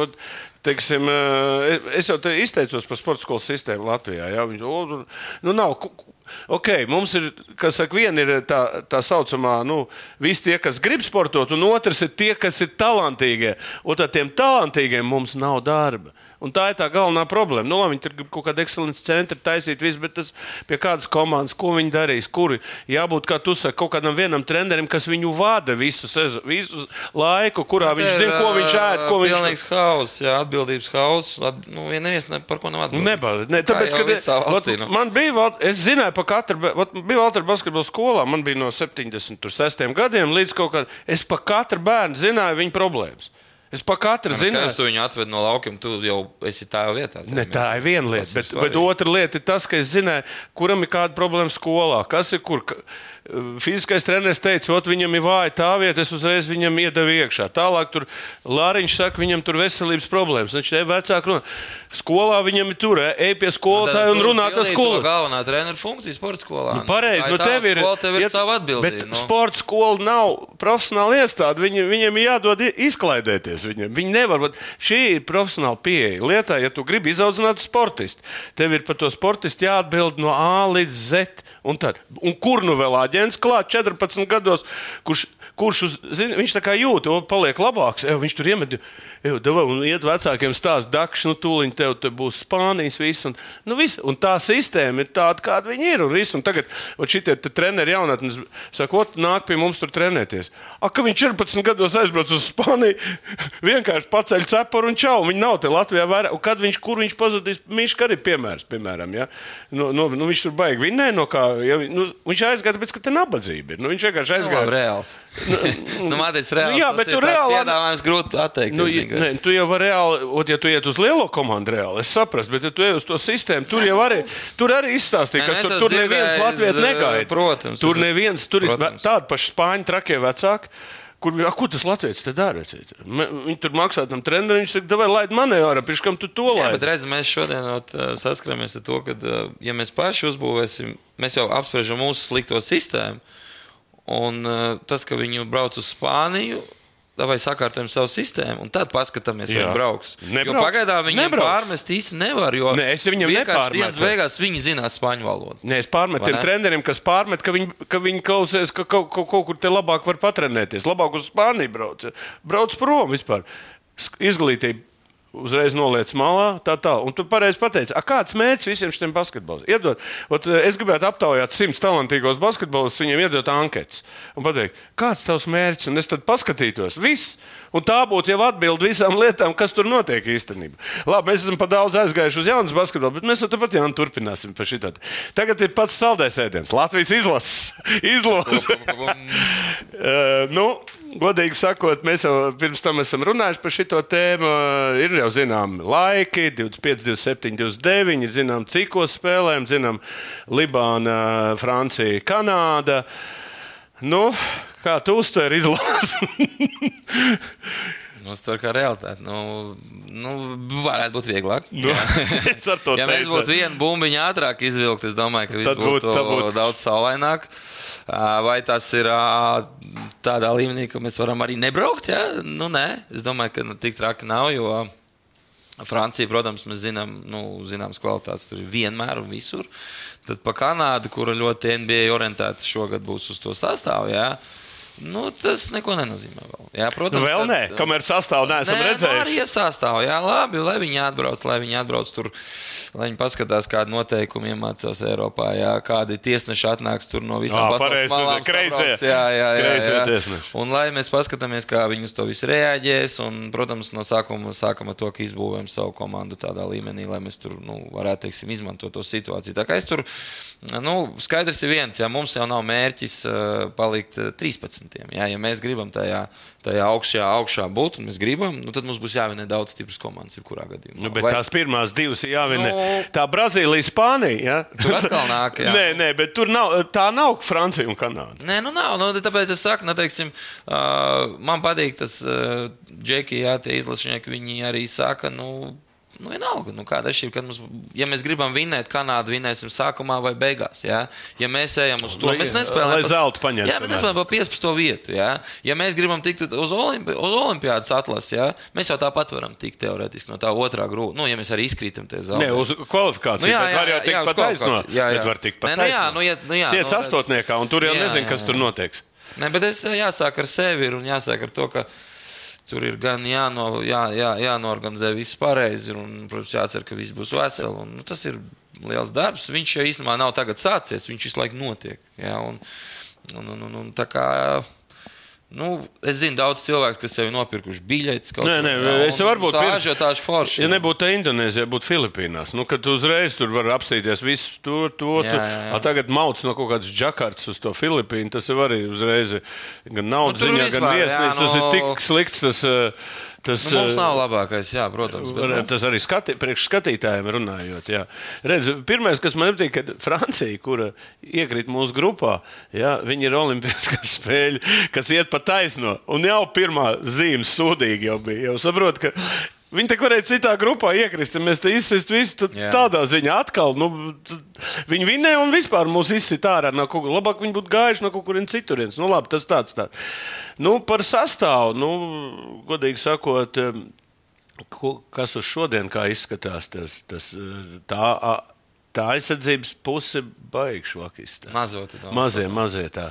teiksim, eh, es jau te izteicos par sporta skolas sistēmu Latvijā. Ja? Viņš, o, nu, nav, ku- ku- Ok, mums ir, kas saka, viena ir tā, tā saucamā, nu, visi tie, kas grib sportot, un otrs ir tie, kas ir talantīgie. Un tad tiem talantīgiem mums nav darba. Un tā ir tā galvenā problēma. Nu, labi, viņi tur grib kaut kādu ekscelences centru taisīt, visu, bet tas pie kādas komandas, ko viņi darīs, kuri jābūt, kā tu saki, kaut kādam vienam trenerim, kas viņu vada visu, sezo, visu laiku, kurā viņš zina, ko viņš ēd, ko viņš Pilnīgs haoss, jā, atbildības haoss. At, nu, ja neviens ne, par ko nav Nu, atbildīgs. Nebaud, ne, Kā tāpēc, ka vat, valstī, nu. man bija, es zināju par katru, vat, bija Valtra basketbola skolā, man bija no 76 gadiem līdz kaut kādam. Es par katru bērnu zināju viņa problēmas. Es par katru Zinu, zināju. ka tu viņu atved no laukiem, tu jau esi tā vietā. Ne, tā ir viena lieta, bet, svarīgi. bet otra lieta ir tas, ka es zināju, kuram ir kāda problēma skolā. Kas ir kur? Ka- Fiziskais treneris teica, ka viņam ir vāja tā vieta, es uzreiz viņam iedevu iekšā. Tālāk tur Lāriņš saka, viņam tur veselības problēmas. Viņš te vecāk runā. Skolā viņam ir tur, ej pie skolotāja un runā tas skolu. skolu. Galvenā treneru funkcija sporta skolā. Nu, Pareizi, Tā nu tev ir, skola, tev ir ja- sava atbildība. Bet nu. sporta skola nav profesionāla iestāde. Viņi, viņiem ir jādod izklaidēties. Viņiem. Viņi nevar. Šī ir profesionāla pieeja lietā, ja tu gribi izaudzināt sportistu. Tev ir par to sportistu jāatbild no A līdz Z. Un, tad, un kur nu vēl aģents klāt 14 gados, kurš, kurš uz, zin, viņš tā kā jūt, o, paliek labāks. Ev, viņš tur iemet. Ev, deva, un iet vecākiem stāst, dakš, nu, tūlīt tev te būs Spānijas viss. Un, nu, viss, un tā sistēma ir tāda, kāda viņi ir. Un, viss, un tagad šitie te treneri jaunatnes saka, ot, nāk pie mums tur trenēties. A, ka viņš 14 gados aizbrauc uz Spāniju, vienkārši paceļ cepuru un čau. Viņi nav te Latvijā vairāk. Un kad viņš, kur viņš pazudīs, Miška arī piemērs, piemēram. Ja? Nu, nu, nu, viņš tur baigi vinnē, no kā, ja, nu, viņš aizgāja, tāpēc, ka te nabadzība ir. Nu, viņš vienkārši Nu, aizgāja. reāls. Nu, Matīs, reāls. Nu, jā, bet ir tu tāds reāli- Piedāvājums grūti atteikt. Nu, ne, tu jau vari reāli, ot, ja tu iet uz lielo komandu, reāli, es saprotu, bet ja tu ej uz to sistēmu, tur jau arī, tur arī izstāstīja, es tur, tur neviens Latvijas eh, negaida. protams, tur neviens, tur ir tādi paši spāņu trakie vecāki. Kur, a, ko tas Latvijas te dara? Viņi tur maksā tam trenerim, viņš saka, vai laid manē ārā, pirms kam tu to laidi. bet redz, mēs šodien eh, saskaramies ar to, ka, eh, ja mēs paši uzbūvēsim, mēs jau apspriežam mūsu slikto sistēmu, un eh, tas, ka viņi brauc uz Spāniju, vai sakārtojam savu sistēmu, un tad paskatāmies, vai Jā. viņi brauks. Nebrauks. Jo pagaidām viņiem Nebrauks. pārmest īsti nevar, jo Nē, es viņam nepārmetu. dienas beigās viņi zinās spāņu valodu. Nē, es pārmetu Vai tiem ne? treneriem, kas pārmet, ka viņi, ka viņi klausies, ka kaut, kaut, kaut kur te labāk var patrenēties. Labāk uz Spāniju brauc. Brauc prom vispār. Izglītība uzreiz noliec malā, tā tā. Un tu pareizi pateici, kāds mērķis visiem šiem basketbolistiem? Iedod, ot, es gribētu aptaujāt simts talantīgos basketbolistus, viņiem iedot anketas un pateikt, kāds tavs mērķis, un es tad paskatītos. Viss. Un tā būtu jau atbilde visām lietām, kas tur notiek īstenībā. Labi, mēs esam pa daudz aizgājuši uz jaunas basketbolu, bet mēs tāpat jau turpināsim par šitā. Tagad ir pats saldais ēdiens. Latvijas izlases. izlases. uh, nu, godīgi sakot, mēs jau pirms tam esam runājuši par šo tēmu. Ir jau zināms, laiki, 25, 27, 29. Ir zinām, cikos spēlēm, zinām, Libāna, Francija, Kanāda. Nu, kā tu uztver izlasi? Ir kā realitāte. Nu, nu, varētu būt vieglāk. Nu, es ar to ja mēs būtu vienu bumbiņu ātrāk izvilkt, es domāju, ka viss būtu, tad būtu- daudz saulaināk. Vai tas ir tādā līmenī, ka mēs varam arī nebraukt? Ja? Nu, nē, es domāju, ka nu, tik traki nav. Jo Francija, protams, mēs zinām, nu, zināmas kvalitātes tur ir vienmēr un visur. Tad pa Kanādu, kura ļoti NBA orientēta šogad būs uz to sastāvu. Ja? Nu, tas neko nenozīmē. Vēl, jā, protams, vēl nē, tad, kamēr sastāvā neesam nē, nu, redzējuši. Arī sastāvā, jā, labi. Lai viņi atbrauc, lai viņi atbrauc tur, lai viņi paskatās, kādi noteikumi iemācās Eiropā, jā, kādi tiesneši atnāks tur no visām jā, pasaules malām. Kreisie, jā, jā, jā, jā, jā. Un lai mēs paskatāmies, kā viņi uz to visu reaģēs. Un, protams, no sākuma sākam ar to, ka izbūvējam savu komandu tādā līmenī, lai mēs tur nu, varētu, teiksim, izmantot to situāciju. Tā kā es tur, nu, skaidrs ir viens, ja mums jau nav mērķis eh, palikt eh, 13 desmitiem. Jā. Ja mēs gribam tajā, tajā augšā, augšā būt, un mēs gribam, nu, tad mums būs jāvinē daudz stipras komandas, jebkurā gadījumā. Nu, bet Vai... tās pirmās divas ir jāvinē. Nu... Tā Brazīlija, Spānija. Jā. Tur atkal nāk. Jā. nē, nē, bet tur nav, tā nav Francija un Kanāda. Nē, nu nav. Nu, tāpēc es saku, nu, teiksim, uh, man patīk tas uh, džekija, tie izlašnieki, viņi arī saka, nu, nu vienalga, nu, kāda ir šī, mums, ja mēs gribam vinēt Kanādu, vinēsim sākumā vai beigās, jā. Ja mēs ejam uz to, Lai- mēs nespēlējam. lai par- zeltu paņemtu, Jā, mēs nespēlējam par 15. vietu, jā. Ja mēs gribam tikt uz, olimpi, uz olimpiādas atlases, jā, mēs jau tāpat varam tikt teorētiski no tā otrā grūda. Nu, ja mēs arī izkrītam tie zelta. Nē, uz kvalifikāciju. Nu, jā, jā, jā, tikt jā, uz pat taisno. kvalifikāciju. Jā, jā. Var tikt pat Nē, nu jā, nu, ja- nu jā, Tiec nu, astotniekā, un tur jau Jā, nezinu, jā, kas jā. tur notiks. Nē, bet es jāsāk ar sevi un jāsāk ar to, ka tur ir gan jāno, jā, jā, jānorganizē viss pareizi, un, protams, jācer, ka viss būs veseli. Un, nu, tas ir liels darbs. Viņš jau īstenībā nav tagad sācies, viņš visu laiku notiek. Jā, un, un, un, un, un, tā kā, Nu, es zinu, daudz cilvēku, kas jau ir nopirkuši biļetes. Nē, kur, nē, jā, es un varbūt Tā pirms- ir tāda forša. Ja nebūtu tā Indonēzija, būtu Filipīnās. Nu, kad uzreiz tur var apstīties visu to, to. Jā, jā, jā. A, tagad mauc no kaut kādas džakartas uz to Filipīnu. Tas jau arī uzreiz gan naudas Nu, ziņā, gan viesnīcas. Tas ir no- tik slikts. Tas, eh, tas, Nu, mums eh, nav labākais, jā, protams. Bet, nu, Tas arī skati, priekš skatītājiem runājot. Jā. Redz, pirmais, kas man patīk, ka Francija, kura iekrīt mūsu grupā, jā, viņi ir Olimpiskās spēļi, kas iet pa taisno. Un jau pirmā zīme sūdīgi jau bija. Jau saprot, ka Viņi te varēja citā grupā iekrist, ja mēs te izsist visu. Jā. tādā ziņā atkal nu, viņi vinnēja un vispār mūs izsit ārā no kaut kur. Labāk viņi būtu gājuši no kaut kurienes citurienes. Nu, labi, tas tāds tāds. Nu, par sastāvu, nu, godīgi sakot, ko, kas uz šodien kā izskatās, tas, tas, tā, tā aizsardzības puse baigšu vakistā. Mazo daudz. Mazie, mazie tā.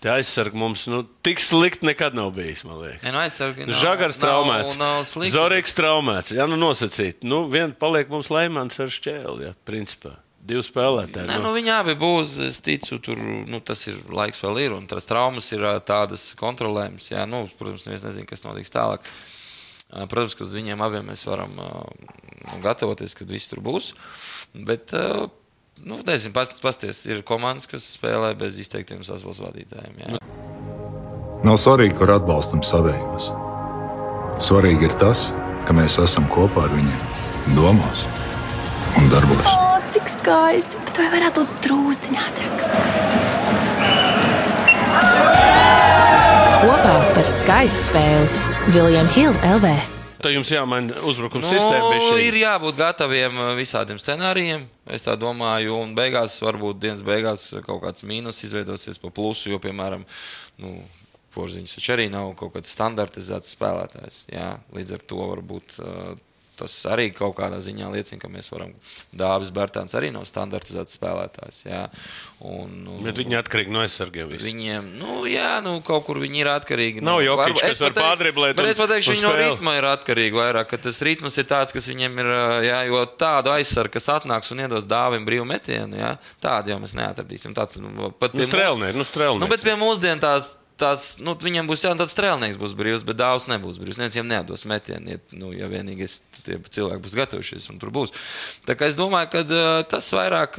Tie aizsargi mums nu, tik slikti nekad nav bijis, man liekas. Ja, nu, aizsargi nav- Žagars nav- traumēts. nav slikti. Zorīgs traumēts. Jā, nu nosacīt. Nu, vien paliek mums Leimans ar šķēli, jā, principā. Divi spēlētāji. Nē, nu, viņi abi būs. Es ticu, tur nu, tas ir laiks vēl ir. Un tās traumas ir tādas kontrolējamas. Jā, nu, protams, neviens nezina, kas notiks tālāk. Ā, Protams, ka uz viņiem abiem mēs varam nu, gatavoties, kad viss tur būs. Bet, nu, nezinu, pasties, pasties, ir komandas, kas spēlē bez izteiktiem sasaules vadītājiem. Jā. Nav svarīgi, kur atbalstam savējos. Svarīgi ir tas, ka mēs esam kopā ar viņiem, domās un darbos. O, cik skaisti! Bet vai varētu būt drūztiņā ātrāk? Kopā par skaistu spēli Viljams Hilde LV. Tad jums jāmaina uzbrukuma Nu, sistēma. bišķiņ. ir jābūt gataviem ā, visādiem scenārijiem. Es tā domāju, un beigās, varbūt dienas beigās, kaut kāds mīnus izveidosies pa plusu, jo, piemēram, nu, Porziņš taču arī nav kaut kāds standartizēts spēlētājs. Jā, līdz ar to varbūt ā, tas arī kaut kādā ziņā liecina, ka mēs varam. Dāvis Bērtāns arī nav standartizēts spēlētājs. Jā, un, un, Bet viņi atkarīgi no aizsargiem. visi. Viņiem, nu, jā, nu, kaut kur viņi ir atkarīgi. Nav nu, Jokić, varbūt- kas es var pārdriblēt Bet es pateikšu, viņi no ritma ir atkarīgi vairāk, ka tas ritms ir tāds, kas viņiem ir, jā, jo tādu aizsargu, kas atnāks un iedos dāvim brīvu metienu, jā, tādu jau mēs neatradīsim. Tāds, nu, pat Nu, strēlnieki, nu, strēlnieki. Nu, bet pie mūsdienu tās tas, nu, viņam būs jābūt tāds strēlnieks, būs brīvs, bet dāvs nebūs brīvs. Neviens viņam nedos metienu, ja, nu, ja vienīgais tie cilvēki būs gatavušies un tur būs. Tā kā es domāju, ka tas vairāk,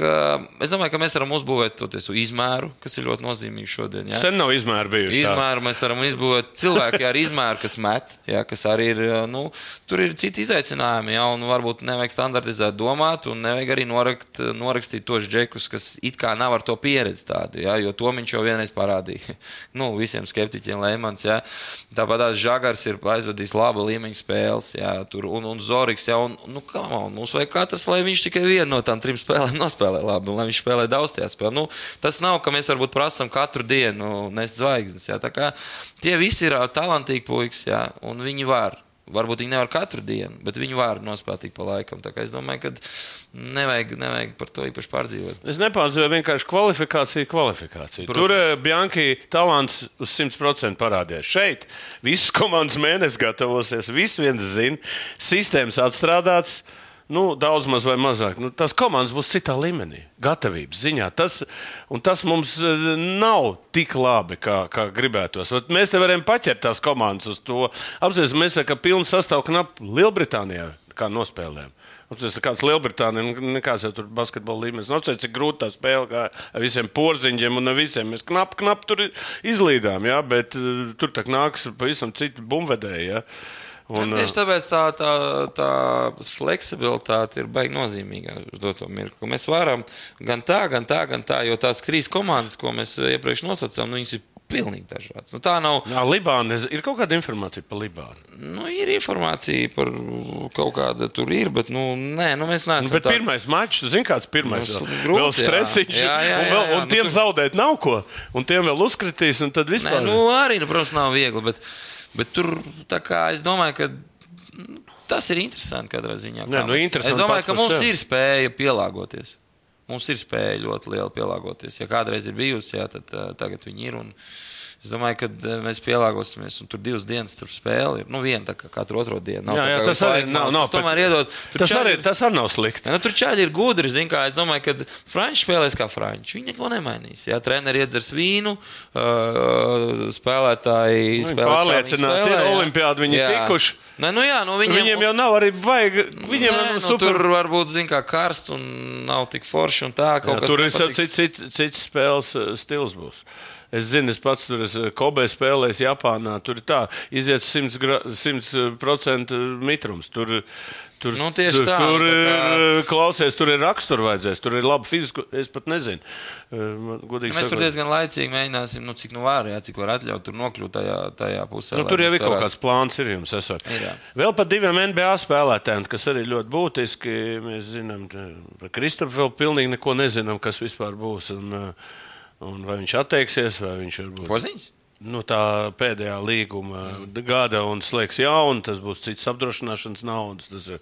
es domāju, ka mēs varam uzbūvēt to tiesu izmēru, kas ir ļoti nozīmīgi šodien. Ja? Sen nav izmēra bijusi. tā. Izmēru mēs varam izbūvēt cilvēki ar izmēru, kas met, ja, kas arī ir, nu, tur ir citi izaicinājumi, ja, un varbūt nevajag standartizēt domāt, un nevajag arī norakt, norakstīt tos džekus, kas it kā nav ar to pieredzi tādu, ja, jo to viņš jau vienreiz parādīja. nu, visiem skeptiķiem Lēmans, ja. Tāpat tās Žagars ir aizvadījis laba līmeņa spēles, ja, tur, un, un Zoriks, ja, un, nu, man, mums vajag katrs, lai viņš tikai vienu no tām trim spēlēm nospēlē labi, un lai viņš spēlē daudz tajā spēlē. Nu, tas nav, ka mēs varbūt prasam katru dienu nest zvaigznes, ja, tie visi ir talantīgi puikas, ja, un viņi var. Varbūt viņi nevar katru dienu, bet viņi var nospēlēt ik pa laikam. Es domāju, ka nevajag, nevajag par to īpaši pārdzīvot. Es nepārdzīvoju vienkārši kvalifikāciju, kvalifikāciju. Protams. Tur uh, Bianchi talants uz 100% parādījās. Šeit visas komandas mēnesis gatavosies, viss viens zina, sistēmas atstrādāts. Nu, daudz maz vai mazāk. Nu, tās komandas būs citā līmenī, gatavības ziņā. Tas, tas mums eh, nav tik labi, kā, kā gribētos. Vat mēs te varam paķert tās komandas uz to. Apzināties, mēs esam pilni sastāvā knap Lielbritānijā, kā nospēlējām. Tas ir kāds Lielbritānija, nu, nekāds jau tur basketbola līmenis. Nav cik grūti tā spēle, ar visiem porziņiem un visiem. Mēs knap, knap tur izlīdām, jā, bet eh, tur tā nāks pavisam citi bumvedēji. jā. Un, Un, tieši tāpēc tā, tā, tā fleksibilitāte ir baigi nozīmīga uz doto mirkli. Mēs varam gan tā, gan tā, gan tā, jo tās krīzes komandas, ko mēs iepriekš nosaucām, nu, viņas ir pilnīgi dažādas. Nu, tā nav. Jā, Libāna, ir kaut kāda informācija par Libānu. Nu, ir informācija par kaut kādu tur ir, bet nu, nē, nu, mēs neesam. Nu, bet tā- pirmais mačs, zini, kāds pirmais Nu, grūti, vēl jā. stresiņš, Jā, jā, un, jā, vēl, jā, un nu, tiem tur- zaudēt nav ko, un tiem vēl uzkritīs, un tad Nē, vispār. nu, arī, nu, protams, nav viegli, bet, bet tur kā es domāju, ka. mm, Tas ir interesanti katrā ziņā. Nē, nu, interesanti es domāju, ka mums ir spēja pielāgoties. Mums ir spēja ļoti liela pielāgoties. Ja kādreiz ir bijusi, jā, tad uh, tagad viņi ir. Un es domāju, ka uh, mēs pielāgosimies. Un tur divas dienas starp spēli ir. Nu, viena tā kā katru otro dienu. Nav Jā, jā, tas arī laiku nav- nav Tas tomēr iedod. tas, arī, ir- tas arī nav slikti. Ja, nu, tur čaļi ir gudri. zini Kā, es domāju, ka Frančija spēlēs kā Frančija. Viņi neko nemainīs. Jā, treneri iedzers vīnu, uh, spēlētāji Nu, kā pārliecināti spēlē, ir, olimpiādi viņi Jā. tikuši. Nē, nu jā, nu Viņiem, viņiem, jau nav arī vajag. Viņiem Nē, nu, super. Tur varbūt zin, kā karsts un nav tik forši un tā. Jā, tur ir cits, cits, cits spēles uh, stils. Būs. Es zinu, es pats tur esmu Kobe spēlējis Japānā. Tur ir tā, iziet 100%, gra- 100 mitrums. Tur, tur, Nu, tieši tur, tā, tur tā kā- ir, klausies, tur ir raksturs vajadzēs, tur ir laba fizika. Es pat nezinu. Man Godīgi Mēs tur sakot. diezgan laicīgi mēģināsim, nu, cik nu var, jā, cik var atļaut tur nokļūt tajā, tajā pusē. Nu, tur jau mēs ir kaut kāds plāns, ir jums esot. Ir, jā. Vēl par diviem NBA spēlētājiem, kas arī ļoti būtiski. Mēs zinām, par Kristofu vēl pilnīgi neko nezinām, kas vispār būs. Un, uh, un vai viņš atteiksies, vai viņš varbūt. Poziņas? Nu, tā pēdējā līguma gada un slēgs jaunu, tas būs cits apdrošināšanas naudas. Tas ir,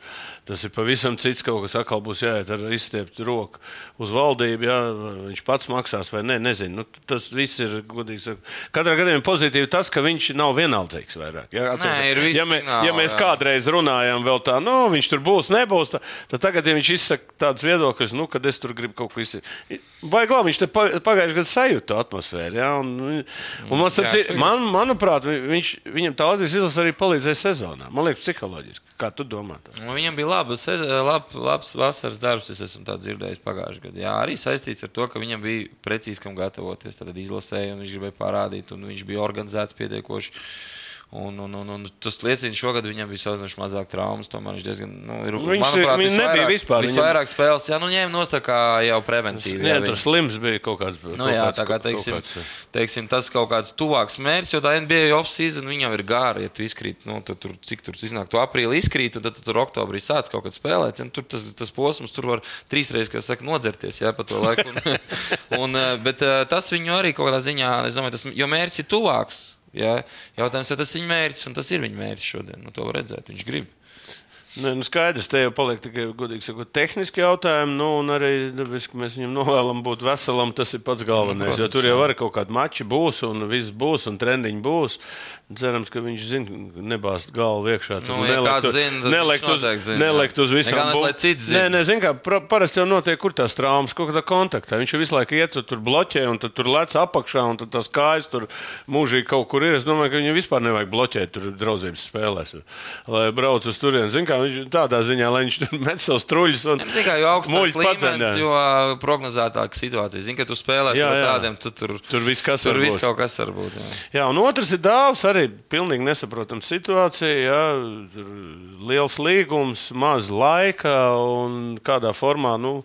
tas ir pavisam cits kaut kas, atkal būs jāiet ar izstiept roku uz valdību. Jā, viņš pats maksās vai nē, nezinu. Nu, tas viss ir godīgi. Katrā gadījumā pozitīvi tas, ka viņš nav vienaldzīgs vairāk. Jā, Nē, ir visi ja, mē, signāli, ja mēs jā. kādreiz runājām vēl tā, nu, viņš tur būs, nebūs, tā, tad tagad, ja viņš izsaka tādas viedokļas, nu, kad es tur gribu kaut ko izsaka. Vai glāb, viņš pagājušajā gadā sajūta atmosfēru, jā, un, un man, Jā, es man, manuprāt, vi- viņš, viņam tā Latvijas izlase arī palīdzēja sezonā. Man liekas, psiholoģiski. Kā tu domā? Tā? Nu, Viņam bija laba, lab, labs vasaras darbs, es esmu dzirdējis pagājušajā gadā. Jā, arī saistīts ar to, ka viņam bija precīzi kam gatavoties. Tad izlasēja, un viņš gribēja parādīt, un viņš bija organizēts pietiekoši. Un, un, un, un tas liecina, šogad viņam bija salīdzinoši mazāk traumas. Tomēr viņš diezgan, nu, ir, Viņš- manuprāt, viņš nebija vispār, viņam- Visvairāk spēles, jā, nu ņēma nost tā kā jau preventīvi. Tur viņš- slims bija kaut kāds. Nu, kaut jā, kāds- tā kā teiksim, kāds, teiksim, tas kaut kāds tuvāks mērķis, jo tā NBA off-season viņam ir gara. Ja tu izkrīt, nu, tad tur, cik tur iznāk, tu aprīlī izkrīt, un tad tu tur oktobrī sāc kaut kad spēlēt. Un tur tas, tas posms tur var trīsreiz, kā saka, nodzerties jā, pa to laiku. Un, un, eh, bet eh, tas viņu arī kaut kādā ziņā, es domāju, tas, jo mērķis ir tuvāks. Jā. Jautājums, vai tas ir viņa mērķis, un tas ir viņa mērķis šodien. Nu, to redzēt, viņš grib. Nē, nu skaidrs, te jau paliek tikai godīgi sakot, tehniski jautājumi. Nu, un arī dabis, ka mēs viņam novēlam būt veselam, tas ir pats galvenais. Nu, jo tur jau var kaut kādi mači būs, un viss būs, un trendiņi būs. Cerams, ka viņš zina, nebāzt galvu iekšā. Nu, ja kāds zina, nelikt uz, zina, nelikt uz visām Galvenais, lai cits zina. Nē, nē, zin, kā parasti jau notiek, kur tās traumas, kaut kādā kontaktā. Viņš jau visu laiku iet, tur bloķē, un tur lec apakšā, un tad tās kājas tur mūžīgi kaut kur ir. Es domāju, ka viņam vispār nevajag bloķēt tur draudzības spēlēs. Lai brauc uz turieni. Zin, kā viņš tādā ziņā, lai viņš tur met savus truļus. un Tikai jo augstāks līmenis, paceļ, jo prognozētāka situācija. Zini, ka tu spēlē Jā, jā. tādiem, tu tur, Tur viss kas tur viss kaut kas var būt. Jā. Jā, un otrs ir dāvs, arī pilnīgi nesaprotama situācija. Jā, liels līgums, maz laika un kādā formā. Nu,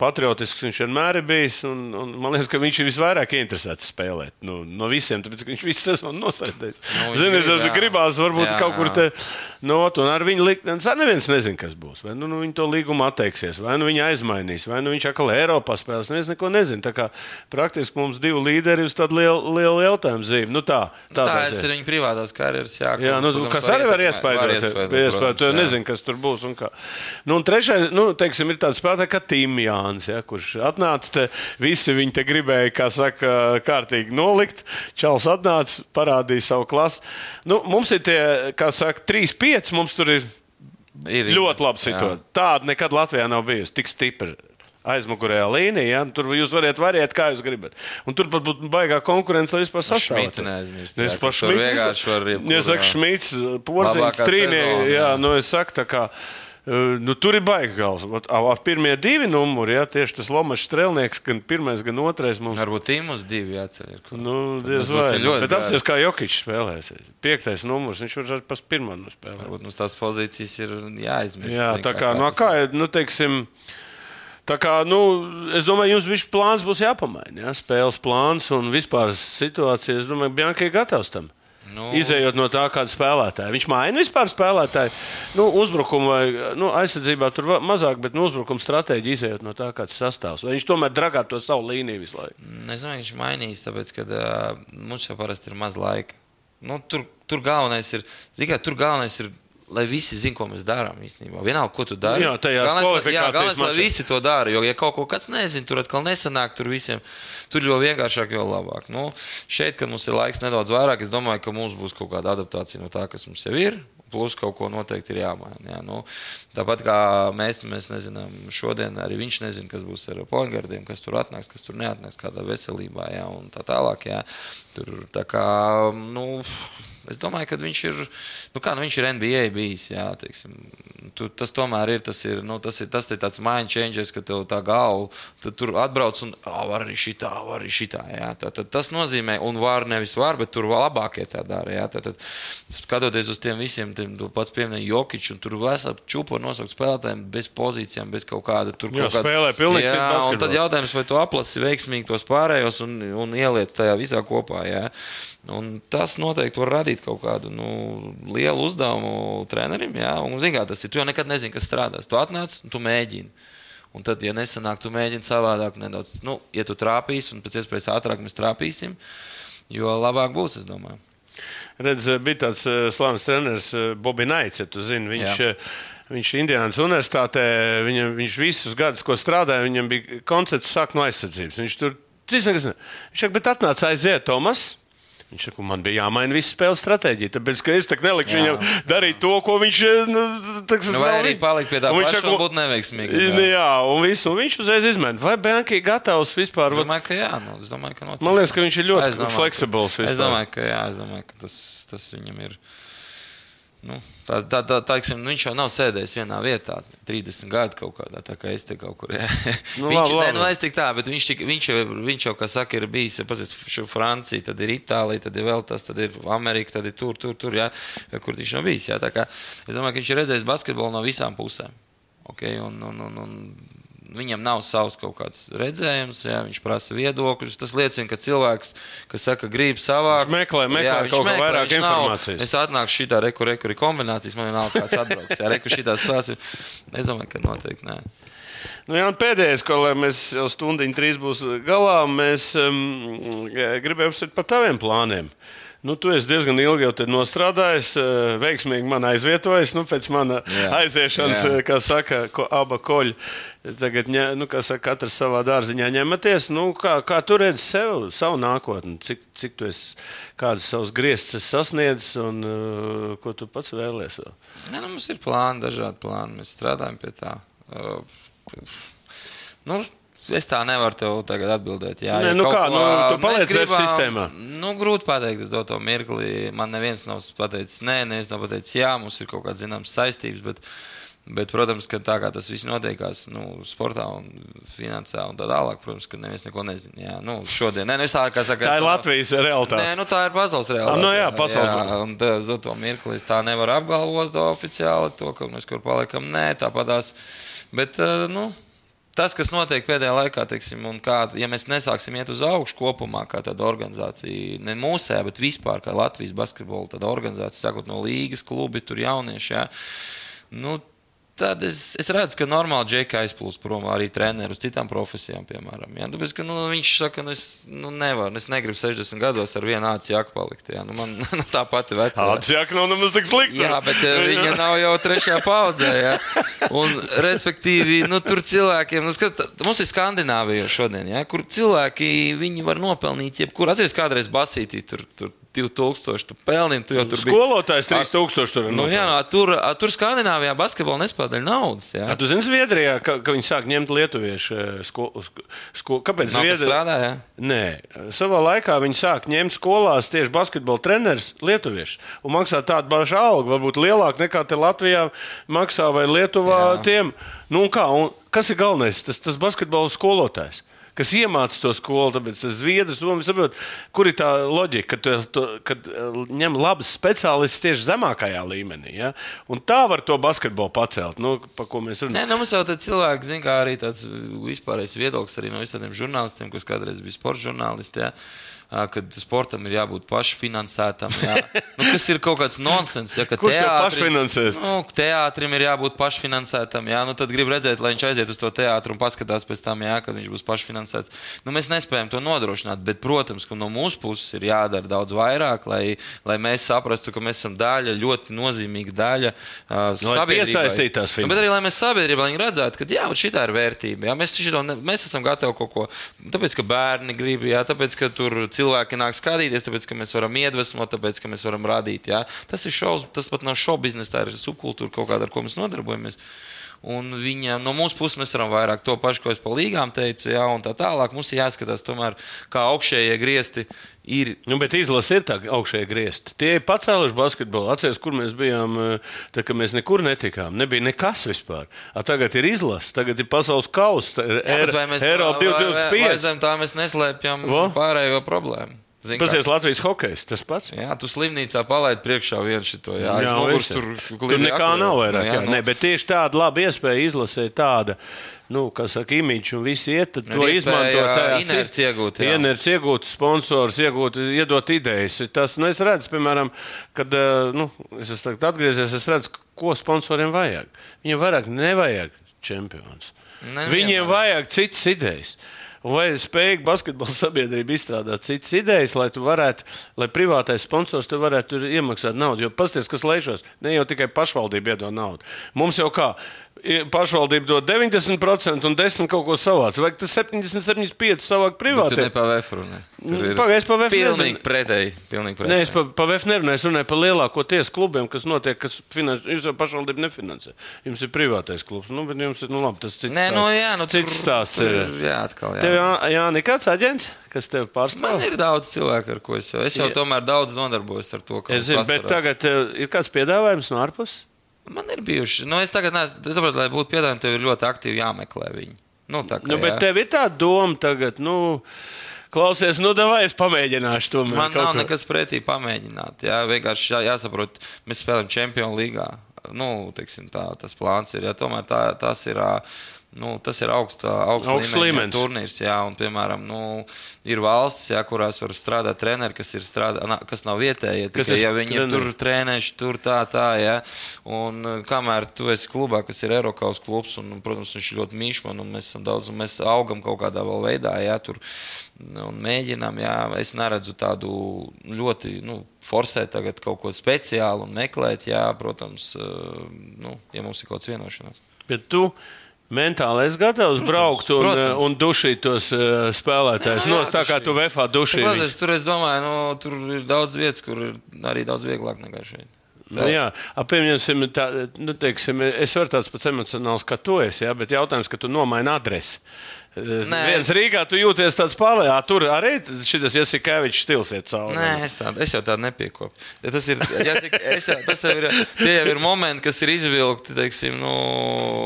Patriotisks viņš vienmēr ir bijis. Un, un man liekas, ka viņš ir visvairāk interesēts spēlēt nu, no visiem. Tāpēc ka viņš visu sezonu nosēdēs. Nu, Zini, grib, tad gribās varbūt Jā, kaut kur te not, un ar viņu likt. Neviens nezina, kas būs. Vai nu, nu viņi to līgumu atteiksies, vai nu viņi aizmainīs, vai nu viņš atkal Eiropā spēlēs. Neviens neko nezina. Tā kā praktiski mums divi līderi uz tādu lielu, lielu jautājumu zīmi. Nu, tā, tā, Tā tas ir viņa privātās karjeras. Jā, Jā, nu, protams, kas arī var protams, Tu nezini, kas tur būs. un kā. Nu, un trešais, nu, teiksim, ir tāds spēlētājs kā Timjāns, ja, kurš atnāca. Te, visi viņi te gribēja, kā saka, kārtīgi nolikt. Čāls atnāca, parādīja savu klasu. Nu, mums ir tie, kā saka, 3-5. Mums tur ir Ir, ļoti labi situācija. Tāda nekad Latvijā nav bijusi. Tik stipra. Aizmugurējā līnijā, ja? tur jūs varat variēt, kā jūs gribat. Un tur pat būtu baigā konkurence, lai vispār sastāvētu. Šmitu neaizmirst, Es jā, par kas tur Šmitu vienkārši var jebkuru, Ja saka, Porziņš, Labākā Trīnieks, jā. nu es saku tā kā. Nu, tur ir baigi gals. Ā, ā, Pirmie divi numuri, jā, tieši tas Lomačs strēlnieks, gan pirmais, gan otrais mums. Varbūt Tīmus divi kur. Nu, diez vai. ļoti Bet apsies, kā Jokičs spēlēs. Piektais numurs, viņš var pas pirmā nu spēlēt. Varbūt mums tās pozīcijas ir jāizmirst. Jā, tā kā, no tas kā, nu, teiksim, tā kā, nu, es domāju, jums viņš plāns būs jāpamaina, jā, spēles plāns un vispār situācija, es domāju, Bjanka ir gatavs tam. Nu, Izejot no tā, kāda spēlētāja. Viņš maina vispār spēlētāju. Nu, uzbrukumu vai nu, aizsardzībā tur mazāk, bet nu, uzbrukuma stratēģija izejot no tā, kāds sastāvs. Vai viņš tomēr dragā to savu līniju visu laiku? Es domāju, viņš mainīs, tāpēc, ka uh, mums jau parasti ir maz laika. Nu, tur, tur galvenais ir, zikā, tur galvenais ir, lai visi zinātu, ko mēs darām īstenībā. Vienalga, ko tu dari. Jā, tajās galvenais, lai- visi to dara. Jo, ja kaut ko kāds nezina, tur atkal nesanāk, tur visiem tur jo vienkāršāk, jo labāk. Nu, šeit, kad mums ir laiks nedaudz vairāk, es domāju, ka mums būs kaut kāda adaptācija no tā, kas mums jau ir. Plus kaut ko noteikti ir jāmaina. Jā. Nu, tāpat kā mēs, mēs nezinām, šodien arī viņš nezina, kas būs ar poingardiem, kas tur atnāks, kas tur neatnāks, kādā veselībā jā, un tā tālāk. Jā. Tur, tā kā, nu, es domāju, ka viņš ir, nu kā, nu, viņš ir NBA bijis. Jā, teiksim, tu, tas tomēr ir, tas ir, nu, tas ir, tas ir tāds mind changers, ka tev tā galva, tur atbrauc un, var arī šitā, var arī šitā. Jā, tā, tad, tas nozīmē, un var nevis var, bet tur labākie tā dara. Jā, tā, tad, skatoties uz tiem visiem, tiem tu pats pieminēji Jokiču, un tur vesela čūpa nosaukt spēlētājiem bez pozīcijām, bez kaut kāda tur Jā, kaut kāda. spēlē pilnīgi Jā, un tad jautājums, vai tu aplasi veiksmīgi tos pārējos un, un ieliec tajā visā kopā. Jā. Un tas noteikti var radīt kaut kādu nu, lielu uzdevumu trenerim. Jā. Un, zin, kā, tas ir. Tu jau nekad nezini, kas strādās. Tu atnāc un tu mēģini. Un tad, ja nesanāk, tu mēģini savādāk nedaudz. Nu, ja tu trāpīsi, un pēc iespējas ātrāk mēs trāpīsim, jo labāk būs, es domāju. Redz, bija tāds uh, slavens treneris, uh, Bobby Naits, ja tu zini. Viņš, Jā. uh, viņš Indiānas universitātē, viņam, viņš visus gadus, ko strādāja, viņam bija koncepts sākt no aizsardzības. Viņš tur, nekas ne. Viņš saka, bet atnāca aiziet, Tomas. Viņš saka, man bija jāmaina visa spēles stratēģija. Tāpēc, ka es nelikšu Jā. viņam darīt to, ko viņš. eh, Nu, tā, Nu, vai arī palikt pie tā viņš saka, un būt neveiksmīgam, jā. Jā, un, visu, un viņš uzreiz izmēģina. Vai Banka ir gatavs vispār? Es domāju, ka jā, nu, es domāju, ka noteikti. Man liekas, ka viņš ir ļoti fleksibls Es domāju, ka, jā, es domāju, ka tas, tas viņam ir. Nu, tā, tā, tā, tā, teiksim, nu, viņš jau nav sēdējis vienā vietā 30 gadu kaut kādā, tā kā es te kaut kur. Nu, viņš, labi, labi. nu, es tik tā, bet viņš, tik, viņš, jau, viņš jau, kā saka, ir bijis, pazīst, Francija, tad ir Itālija, tad ir vēl tas, tad ir Amerika, tad ir tur, tur, tur, jā, kur viņš nav bijis. Jā, tā kā, es domāju, ka viņš ir redzējis basketbolu no visām pusēm. Okay, un, un, un, un, Viņam nav savs kaut kāds redzējums, jā, viņš prasa viedokļus. Tas liecina, ka cilvēks, kas saka, grib savākt, meklē- meklē viņš kaut kā vairāk viņš nav- informācijas. Es atnākšu šitā reku, reku, ir kombinācijas, man vienalga, kāds atbrauks. Jā, reku šitā spēlēs. Es domāju, ka noteikti nē. Nu, jā, pēdējais, ko mēs jau stundiņu trīs būs galā, mēs um, gribējām apsvērt par taviem plāniem. Nu, tu esi diezgan ilgi jau nostrādājis, eh, veiksmīgi man aizvietojis. Nu, pēc mana Jā. aiziešanas, Jā. eh, kā saka, ko, aba koļi. Tagad, nu, kā saka, katrs savā dārziņā ņematies. Nu, kā, kā tu redzi sev, savu nākotni? Cik, cik tu esi, kādas savas grieztas esi sasniedzis un uh, ko tu pats vēlies? vēl? Ne, nu, mums ir plāni, dažādi plāni. Mēs strādājam pie tā. Uh, nu, es tā nevaru tev tagad atbildēt. Jā, Nē, ja nu kā, ko nu, tu paliec web sistēmā. Nu, grūti pateikt, es dotu to mirkli. Man neviens nav pateicis, nē, neviens nav pateicis, jā, mums ir kaut kādas zināmas saistības. Bet, bet, protams, ka tā kā tas viss notiekās nu, sportā un finansē un tā tālāk, protams, ka neviens neko nezina. Jā, nu, šodien, nē, nu, tā kā saku, Tā ir no- Latvijas realitāte. Nē, nu tā ir pasaules realitāte. nu jā, pasaules jā, un tā, uz to mirkli tā nevaru apgalvot oficiāli, to, ka mēs kur paliekam. Nē, tāpatās. Bet, nu, tas, kas notiek pēdējā laikā, teiksim, un kā, ja mēs nesāksim iet uz augšu kopumā, kā tāda organizācija, ne mūsējā, bet vispār kā Latvijas basketbola organizācija, sākot no līgas, klubi, tur jaunieši, jā, nu, Tad es, es redzu, ka normāli džekā aizplūst prom arī treneris uz citām profesijām, piemēram. Jā. Tāpēc, ka, nu, viņš saka, ka nu, es nu, nevaru, es negribu 60 gados ar vienu acu jāku palikt. Jā. Nu, man nu, tā pati vecā. Atsjāk nav nemaz tik slikti. Jā, bet viņa nav jau trešajā paudzē. Jā. Un, respektīvi, nu, tur cilvēkiem, nu, skat, mums ir Skandināvija šodien, jā, kur cilvēki viņi var nopelnīt jebkuru. Atceries, kādreiz basītī tur, tur 2000 tu pelni, tu jau tur biji. Skolotājs 3000 tur. Nu, jā, no, tur, tur Skandināvijā basketbola nespēlē naudas. Jā. A, tu zini, Zviedrijā, ka, ka viņi sāk ņemt lietuviešu skolu. Sko, kāpēc Zviedrijā? strādā, jā. Nē, savā laikā viņi sāk ņemt skolās tieši basketbola treneris, lietuviešu, un maksā tādu pašu algu, varbūt lielāku nekā te Latvijā maksā vai Lietuvā Jā. tiem. Nu, un kā, un kas ir galvenais? Tas, tas basketbola skolotājs. Kas iemācīja to skolu, tāpēc tas zviedrs, un saprot, kur ir tā loģika, kad, tu- kad eh, ņem labus speciālistus tieši zemākajā līmenī. Ja? Un tā var to basketbolu pacelt, nu, par ko mēs runājam. Nē, nu, mums jau tādi cilvēki, zin, kā arī tāds vispārējais viedoklis arī no visiem žurnālistiem, kas kādreiz bija sporta žurnālisti. Jā. Ā, Kad sportam ir jābūt pašfinansētam. Jā. Nu, kas ir kaut kāds nonsens. Ja, ka Kurš to teātrim- pašfinansēs? Nu, teātrim ir jābūt pašfinansētam. Jā. Nu, tad grib redzēt, lai viņš aiziet uz to teātru un paskatās pēc tam, jā, kad viņš būs pašfinansēts. Nu, mēs nespējam to nodrošināt, bet, protams, ka no mūsu puses ir jādara daudz vairāk, lai, lai mēs saprastu, ka mēs esam daļa, ļoti nozīmīga daļa uh, lai piesaistītās Nu, bet arī, lai mēs sabiedrībā redzētu, ka jā, šī ir vērtība. Jā, mēs, šito mēs esam gatavi kaut ko. Tāpēc, ka bērni grib, jā, tāpēc, ka tur cilvēki nāk skatīties, tāpēc, ka mēs varam iedvesmot, tāpēc, ka mēs varam radīt. Jā. Tas ir šovs, tas pat nav šovu biznesa, tā ir subkultūra kaut kāda, ar ko mēs nodarbojamies. Un viņam no mūsu puses mēs varam vairāk to pašu, ko es par līgām teicu, jā, un tā tālāk. Mums ir jāskatās, tomēr, kā augšējie griezti ir Nu, bet izlase ir tā augšējā griezta. Tie ir pacēluši basketbolu. Atcerieties, kur mēs bijām, eh, tā, kad mēs nekur netikām. Nebija nekas vispār. A, tagad ir izlase, tagad ir pasaules kausa, ir bet vai mēs Eiropa vai- vai- vai 2025. zem tā mēs neslēpjam Vo? pārējo problēmu. Pasies Latvijas hokejs, tas pats. Jā, tu slimnīcā palaidi priekšā vienu šito. Jā, Jā, visi. tur tur nekā akur- nav vairāk. Nu, Jā, nu, ne, bet tieši tāda laba iespēja izlasīt tāda. Nu, kā saka, imīķis un visi iet, tad Ir to izmanto. jā, tajās inerci iegūt, jā. Inerci iegūt, sponsors iegūt, iedot idejas. Tas, nu, es redzu, piemēram, kad eh, nu, es esmu atgriezies, es redzu, ko sponsoriem vajag. Viņiem vairāk nevajag čempions. Nevienam. Viņiem vajag citas idejas. Vai spēj basketbola sabiedrība izstrādāt citas idejas, lai tu varētu, lai privātais sponsors tu varētu iemaksāt naudu? Jo pasties, kas lēšos, ne jau tikai pašvaldība iedod naudu. Mums jau kā pašvaldība dod 90% un 10% kaut ko savāds. Vai tas 70, 75 savāk Bet tu privāti? ne pa vefru, ne? Tur ir Pagaid, es pa VF Pilnīgi pretēji. Pilnīgi Nē, pretēji. es par pa VF nerunāju, es runāju par lielāko tiesu klubiem, kas notiek, kas finansē. Jūs jau pašvaldība nefinansē. Jums ir privātais klubs. Nu, bet jums ir, nu labi, tas cits Nē, stāsts. nu jā, nu cits stāsts ir. jā, atkal. Jā. Tev, jā, jā nekāds aģents, kas tev Man pārstāv? ir daudz cilvēku, ar ko es jau, es jau tomēr daudz nodarbojos ar to, ka Es zinu, bet tagad tev ir kāds piedāvājums no ārpuses? Man ir bijuši, nu es tagad neesmu, es saprotu, lai būtu piedāvājumi, tev ir ļoti aktīvi jāmeklē viņi. Nu, tā kā, Nu, bet jā. tev ir tā doma tagad, nu, klausies, nu, vai es pamēģināšu to Man nav nekas pretī pamēģināt. Jā, vienkārši jā, jāsaprot, mēs spēlējam Champions League. Nu, teiksim, tā, tas plāns ir. Jā, tomēr tā, tas ir. ā, Nu, tas ir augsta, augsta Augsts līmenis. turnīrs, jā, un, piemēram, nu, ir valstis, jā, kurās var strādāt treneri, kas, ir strādā, na, kas nav vietējie. Kas Tikai, ir ja viņi ir treneri? tur trēnējuši, tur tā, tā, jā. Un uh, kamēr tu esi klubā, kas ir Eiropas klubs, un, protams, viņš ir ļoti mīļš man, un mēs esam daudz, un mēs augam kaut kādā vēl veidā, jā, tur un mēģinām, jā, es neredzu tādu ļoti, nu, forsēt tagad kaut ko speciālu un meklēt, jā, protams, uh, nu, ja mums ir kaut kāds vienošanās. Bet tu mentāli esi gatavs protams, braukt un, protams. un dušīt tos uh, spēlētājus. No, tā kā tu vefā dušī. Klausies, viņus. tur es domāju, nu, tur ir daudz vietas, kur ir arī daudz vieglāk nekā šeit. Nu, jā, ap, pieņemsim, tā, nu, teiksim, es varu tāds pats emocionāls, kā tu esi, jā, bet jautājums, ka tu nomaini adresi. Nē, viens es- Rīgā tu jūties tāds pārējā, tur arī šis Jasikevičs stils iet cauri. Nē, es, tādu, es jau tādu nepiekopu. Ja tas, ir, cik- es jau, tas jau ir, tie jau ir momenti, kas ir izvilkti, teiksim, nu,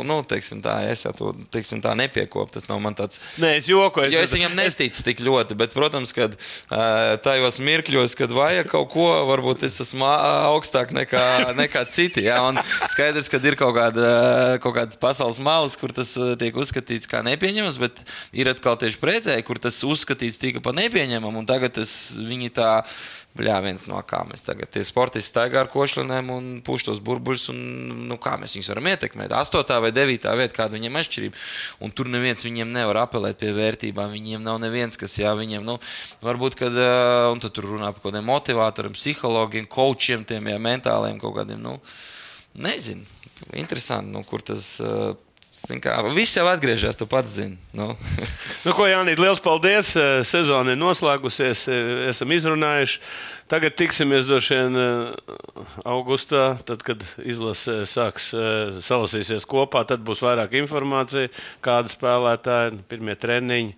nu teiksim tā, es jau to, teiksim, tā nepiekopu. Tas nav man tāds. Nē, es jokoju. Jo es viņam nesticu tik ļoti, bet, protams, kad tajos mirkļos, kad vajag kaut ko, varbūt es esmu augstāk nekā, nekā citi. Jā, un skaidrs, ka ir kaut kāda, kaut kāda pasaules malas, kur tas tiek uzskatīts kā nepieņemams, bet ir atkal tieši pretēji, kur tas uzskatīts tika par nepieņemamu, un tagad tas viņi tā. Bļā, viens no kā mēs tagad tie sportisti staigā ar košļiem un puš tos burbuļus. Un, nu, kā mēs viņus varam ietekmēt? 8. vai 9. vietā, kāda viņiem ir atšķirība. Un tur neviens viņiem nevar apelēt pie vērtībām. Viņiem nav neviens, kas jā, viņiem, nu, varbūt, kad, un tad tur runā par kaut kādiem motivatoriem, psihologiem, coachiem, tiem jā, mentāliem kaut kādiem, nu, nezinu. Interesanti, nu, kur tas. zin Kā, viss jau atgriežas, tu pats zini. Nu. Nu, ko, Jānis, liels paldies. Eh, Sezona ir noslēgusies, eh, esam izrunājuši. Tagad tiksimies droši vien eh, augustā, tad, kad izlase sāks salasīsies kopā. Tad būs vairāk informācija, kāda spēlētāja, pirmie treniņi.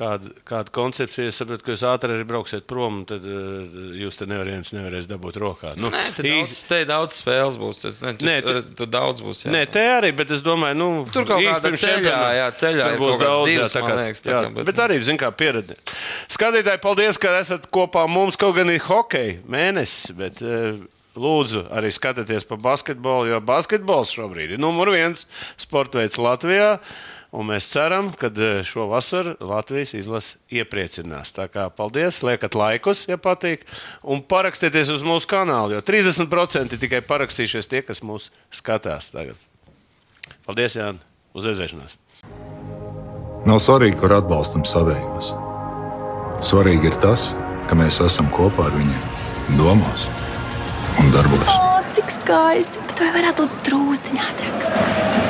Kāda, kāda koncepcija? Es saprotu, ka jūs ātri arī brauksiet prom, un tad uh, jūs te neviens nevarēs dabūt rokā. Nu, Nē, te daudz, te daudz spēles būs. Tas, ne, tu, Nē, Nē, tu- tu, tu daudz būs. Jā. Nē, te arī, bet es domāju, nu, Tur kaut kādā ceļā, jā, ceļā Tur būs daudz, jā, divs, tā kā- liekas, tā jā, kā, bet- Bet arī, zin kā, pieredze. Skatītāji, paldies, ka esat kopā mums, kaut gan ir hokeja mēnesis, bet eh, lūdzu arī skatieties pa basketbolu, jo basketbols šobrīd ir numur viens sporta veids Latvijā. Un mēs ceram, ka šo vasaru Latvijas izlase iepriecinās. Tā kā paldies, liekat laikus, ja patīk. Un parakstieties uz mūsu kanālu, jo 30% tikai parakstījušies tie, kas mūs skatās tagad. Paldies, Jānis, uz redzēšanos! Nav svarīgi, kur atbalstam savējos. Svarīgi ir tas, ka mēs esam kopā ar viņiem, domās un darbos. O, cik skaisti! Bet vai varētu būt drūzdiņā ātrāk?